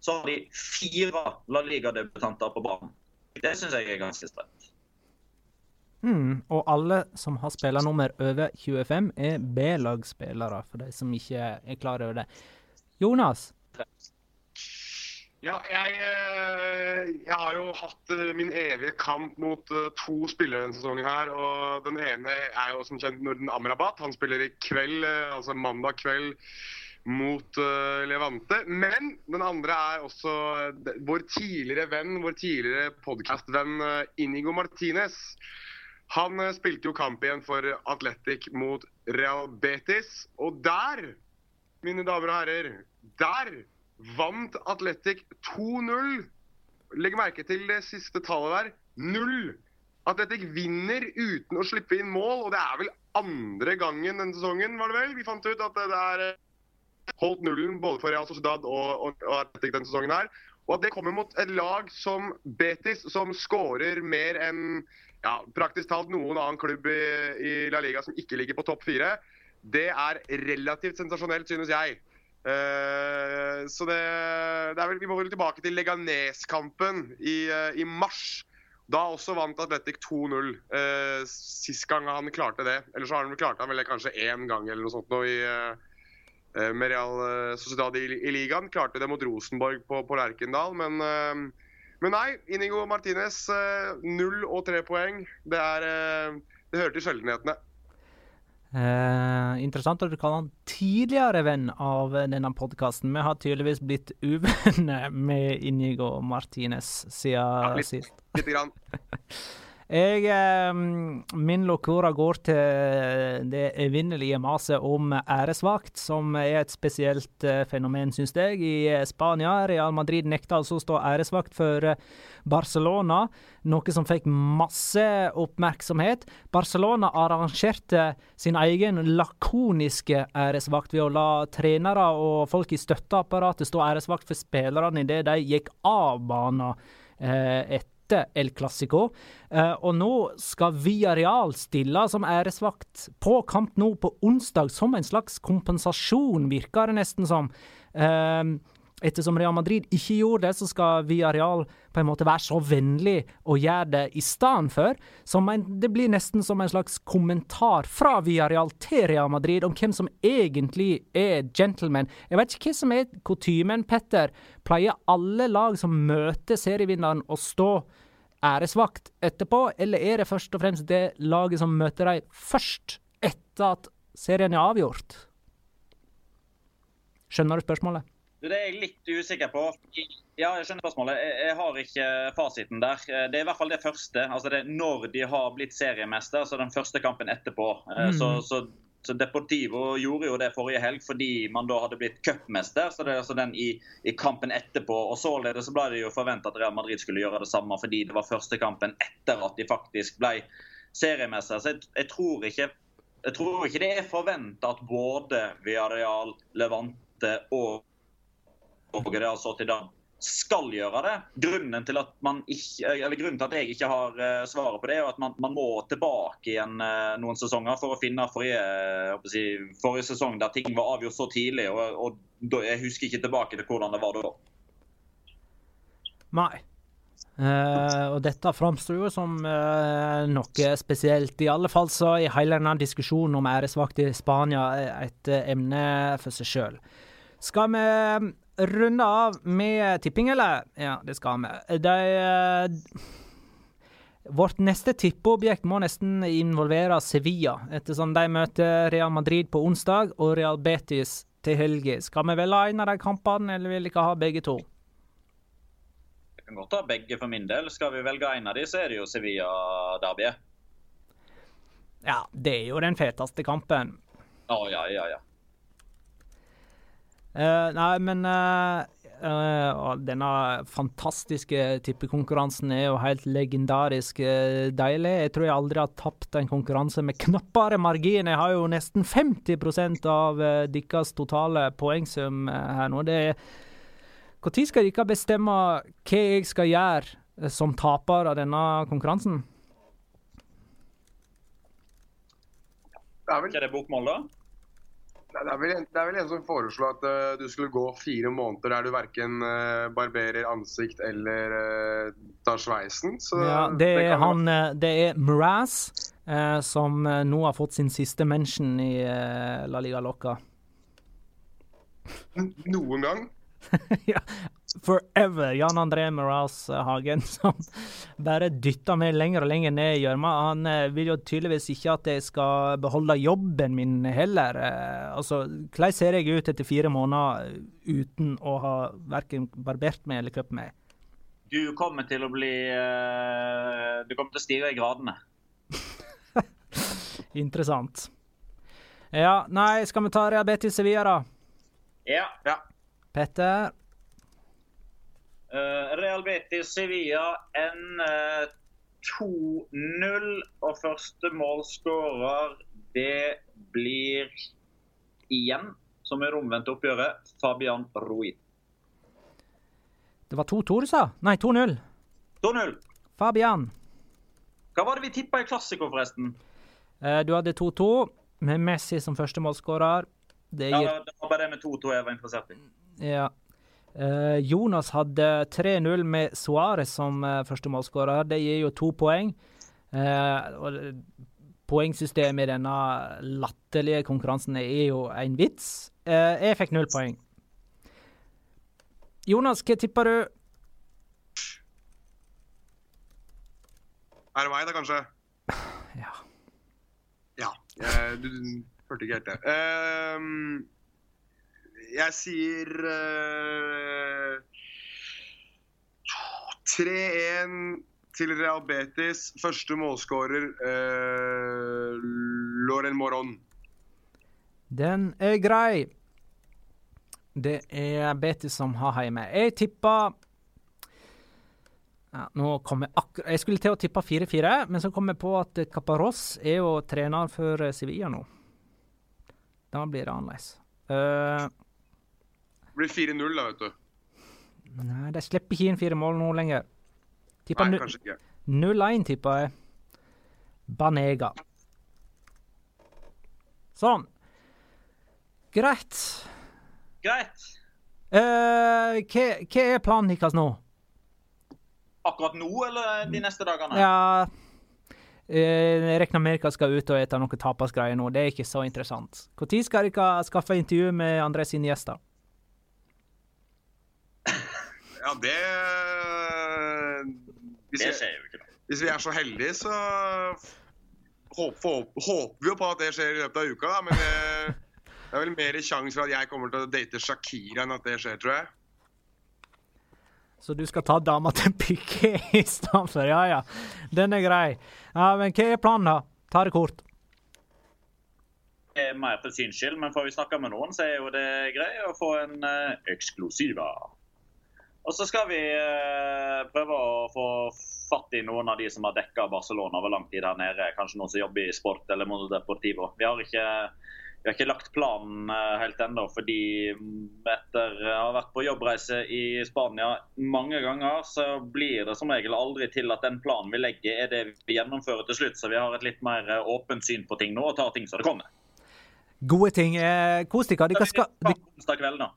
så har de fire La Liga-debutanter på banen. Det syns jeg er ganske strengt. Mm, og alle som har spillernummer over 25, er B-lagsspillere, for de som ikke er klar over det. Jonas? Ja, jeg, eh, jeg, har jo hatt eh, min evige kamp mot eh, to spillere denne sesongen. her, og Den ene er jo som kjent Norden Amrabat. Han spiller i kveld, altså mandag kveld mot Levante. Men den andre er også vår tidligere venn, vår tidligere podkastvenn Inigo Martinez. Han spilte jo kamp igjen for Atletic mot Real Betis. Og der, mine damer og herrer, der vant Atletic 2-0. Legg merke til det siste tallet der. Null. Atletic vinner uten å slippe inn mål, og det er vel andre gangen denne sesongen, var det vel? Vi fant ut at det er eh, holdt nullen både for Real Sociedad og, og, og Atletic denne sesongen her. Og at det kommer mot et lag som Betis, som skårer mer enn ja, praktisk talt noen annen klubb i, i La Liga som ikke ligger på topp fire, det er relativt sensasjonelt, synes jeg. Uh, så det, det, vel, Vi må vel tilbake til Leganes-kampen i, uh, i, mars. Da også vant Atletic 2-0. Uh, sist gang han klarte det. Eller så har han vel klart han vel kanskje én gang eller noe sånt nå i, med Real Sociedad i, i, ligaen. Klarte det mot Rosenborg på, på Lerkendal, men, men nei. Inigo Martinez null og tre poeng. Det, er, det hører til sjeldenhetene. Eh, interessant at du kaller han tidligere venn av denne podkasten. Vi har tydeligvis blitt uvenner *laughs* med Inigo Martinez siden ja, litt, sist. Litt grann. *laughs* Jeg, eh, min locora går til det evinnelige maset om æresvakt, som er et spesielt eh, fenomen, syns jeg. I Spania Real Madrid nekta altså å stå æresvakt for eh, Barcelona, noe som fikk masse oppmerksomhet. Barcelona arrangerte sin egen lakoniske æresvakt ved å la trenere og folk i støtteapparatet stå æresvakt for spillerne idet de gikk av banen eh, etter etter El Clásico. Uh, og nå skal Villarreal stille som æresvakt på kamp nå på onsdag, som en slags kompensasjon, virker det nesten som. Uh, Ettersom Real Madrid ikke gjorde det, så skal Villarreal på en måte være så vennlig og gjøre det i stedet for. Så det blir nesten som en slags kommentar fra Villarreal til Real Madrid om hvem som egentlig er gentleman. Jeg vet ikke hva som er kutymen, Petter. Pleier alle lag som møter serievinneren å stå æresvakt etterpå, eller er det først og fremst det laget som møter dem først etter at serien er avgjort? Skjønner du spørsmålet? Det er jeg litt usikker på. Ja, jeg skjønner spørsmålet. Jeg, har ikke fasiten der. Det er i hvert fall det første. Altså det er når de har blitt seriemester, så den første kampen etterpå. Eh, mm. Så, så så Deportivo gjorde jo det forrige helg fordi man da hadde blitt cupmester. Så det er altså den i, i, kampen etterpå. Og således så ble det jo forventa at Real Madrid skulle gjøre det samme fordi det var første kampen etter at de faktisk ble seriemester. Så jeg, jeg, tror, ikke, jeg tror ikke det er forventa at både Villarreal, Levante og, og til da skal gjøre det. Grunnen til at, ikke, grunnen til at jeg ikke har uh, svaret på det, er at man, man må tilbake igjen uh, noen sesonger for å finne forrige, si, forrige, sesong der ting var avgjort så tidlig. og, og Jeg husker ikke tilbake til hvordan det var da. Nei. Uh, og dette framstår jo som uh, noe spesielt. I alle fall så er hele denne diskusjonen om æresvakt i Spania et uh, emne for seg sjøl. Skal vi runde av med tipping, eller? Ja, det skal vi. De, uh, vårt neste tippeobjekt må nesten involvere Sevilla, ettersom de møter Real Madrid på onsdag og Real Betis til helga. Skal vi velge en av de kampene, eller vil dere ha begge to? Jeg kan godt ha begge for min del. Skal vi velge en av de, så er det jo Sevilla-derbyet. Ja, det er jo den feteste kampen. Å, oh, ja, ja, ja. Uh, nei, men uh, uh, denne fantastiske tippekonkurransen er jo helt legendarisk deilig. Jeg tror jeg aldri har tapt en konkurranse med knappere margin. Jeg har jo nesten 50% av deres totale poengsum her nå. Det er Når skal dere bestemme hva jeg skal gjøre som taper av denne konkurransen? Det er vel ikke det bokmål, da? Det er, vel, det er vel en som foreslo at uh, du skulle gå fire måneder der du verken uh, barberer ansikt eller uh, tar sveisen. ja, det, er han Det er Mraz som nå har fått sin siste mention i La Liga Locca. Noen gang? *laughs* ja, forever. Jan André Moraz Hagen *laughs* som bare dytter meg lenger og lenger ned i gjørma. Han eh, vil jo tydeligvis ikke at jeg skal beholde jobben min heller. Eh, altså, hvordan ser jeg ut etter fire måneder uten å ha verken barbert meg eller klippet meg? Du kommer til å bli Du kommer til å stige i gradene. *laughs* Interessant. Ja, nei, skal vi ta Rehabetis Sevilla, da? Ja. ja. Petter? Uh, Real Betis Sevilla en uh, 2-0. Og første målskårer, det blir igjen, som er omvendt oppgjøret, Fabian Ruiz. Det var 2-2 du sa? Nei, 2-0. 2-0. Fabian. Hva var det vi tippa i klassiko, forresten? Eh, du hadde 2-2 med Messi som første målskårer. Det Ja, det var bare det med 2-2 jeg var interessert i. Ja. Eh, Jonas hadde 3-0 med Suárez som uh, første målskårer. Det gir jo to poeng. Eh, poengsystemet i denne latterlige konkurransen er jo en vits. Eh, jeg fikk null poeng. Jonas, hva tipper du? Er det meg, da, kanskje? *sighs* Ja. Ja. Jeg, du, hørte ikke helt det. Ehm, jeg sier uh, 3-1 til Real Betis. Første målskårer uh, Loren Moron. Den er grei. Det er Betis som har hjemme. Jeg tippa ja, nå kom jeg, akkur jeg skulle til å tippe 4-4, men så kom jeg på at Caparros er jo trener for eh, Sevilla nå. Da blir det annerledes. Eh, Det blir 4-0, da, vet du. nei, de slipper ikke inn fire mål nå lenger. Tipper Nei, kanskje ikke. 0-1, tipper jeg. Banega. Sånn. Greit. Greit. Eh, hva, hva er planen deres nå? Akkurat nå eller de neste dagene? Ja eh, Jeg regner med dere skal ut og ete noen tapasgreier nå. Det er ikke så interessant. Når skal dere skaffe intervju med André sine gjester? Ja, det hvis, Det skjer jo ikke. da. hvis vi er så heldige, så håper, håper, håper vi jo på at det skjer i løpet av uka, da. Men det, det er vel mer sjanse for at jeg kommer til å date Shakira enn at det skjer, tror jeg. Så du skal ta dama til Piqué *laughs* i stedet for? Ja ja, den er grei. Ja, Men hva er planen, da? Ta det kort. Det er mer for syns skyld, men får vi snakke med noen, så er jo det grei å få en uh, eksklusiva. Og så skal vi eh, prøve å få fatt i noen av de som har dekka Barcelona over lang tid her nede. Kanskje noen som jobber i sport eller Mondo Deportivo. Vi har ikke, vi har ikke lagt planen eh, helt ennå, fordi etter å ha vært på jobbreise i Spania mange ganger, så blir det som regel aldri til at den planen vi legger, er det vi gjennomfører til slutt. Så vi har et litt mer eh, åpent syn på ting nå og tar ting som det kommer. Gode ting. Eh, Kos dere. Dere skal de, onsdag kveld, da.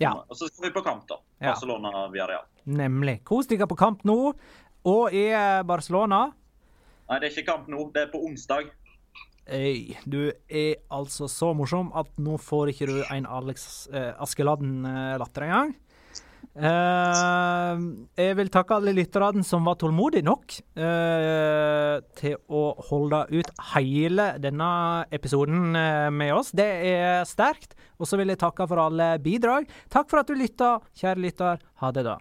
Ja. Og så skal vi på kamp, da. Ja. Barcelona via Real. Nemlig. Kos dere på kamp nå. Og i eh, Barcelona Nei, det er ikke kamp nå. Det er på onsdag. Øy, du er altså så morsom at nå får ikke du en Alex eh, Askeladden-latter engang. Eh, jeg vil takke alle lytterne som var tålmodige nok uh, til å holde ut hele denne episoden eh, med oss. Det er sterkt. Og så vil jeg takke for alle bidrag. Takk for at du lytta, kjære lytter. Ha det, da.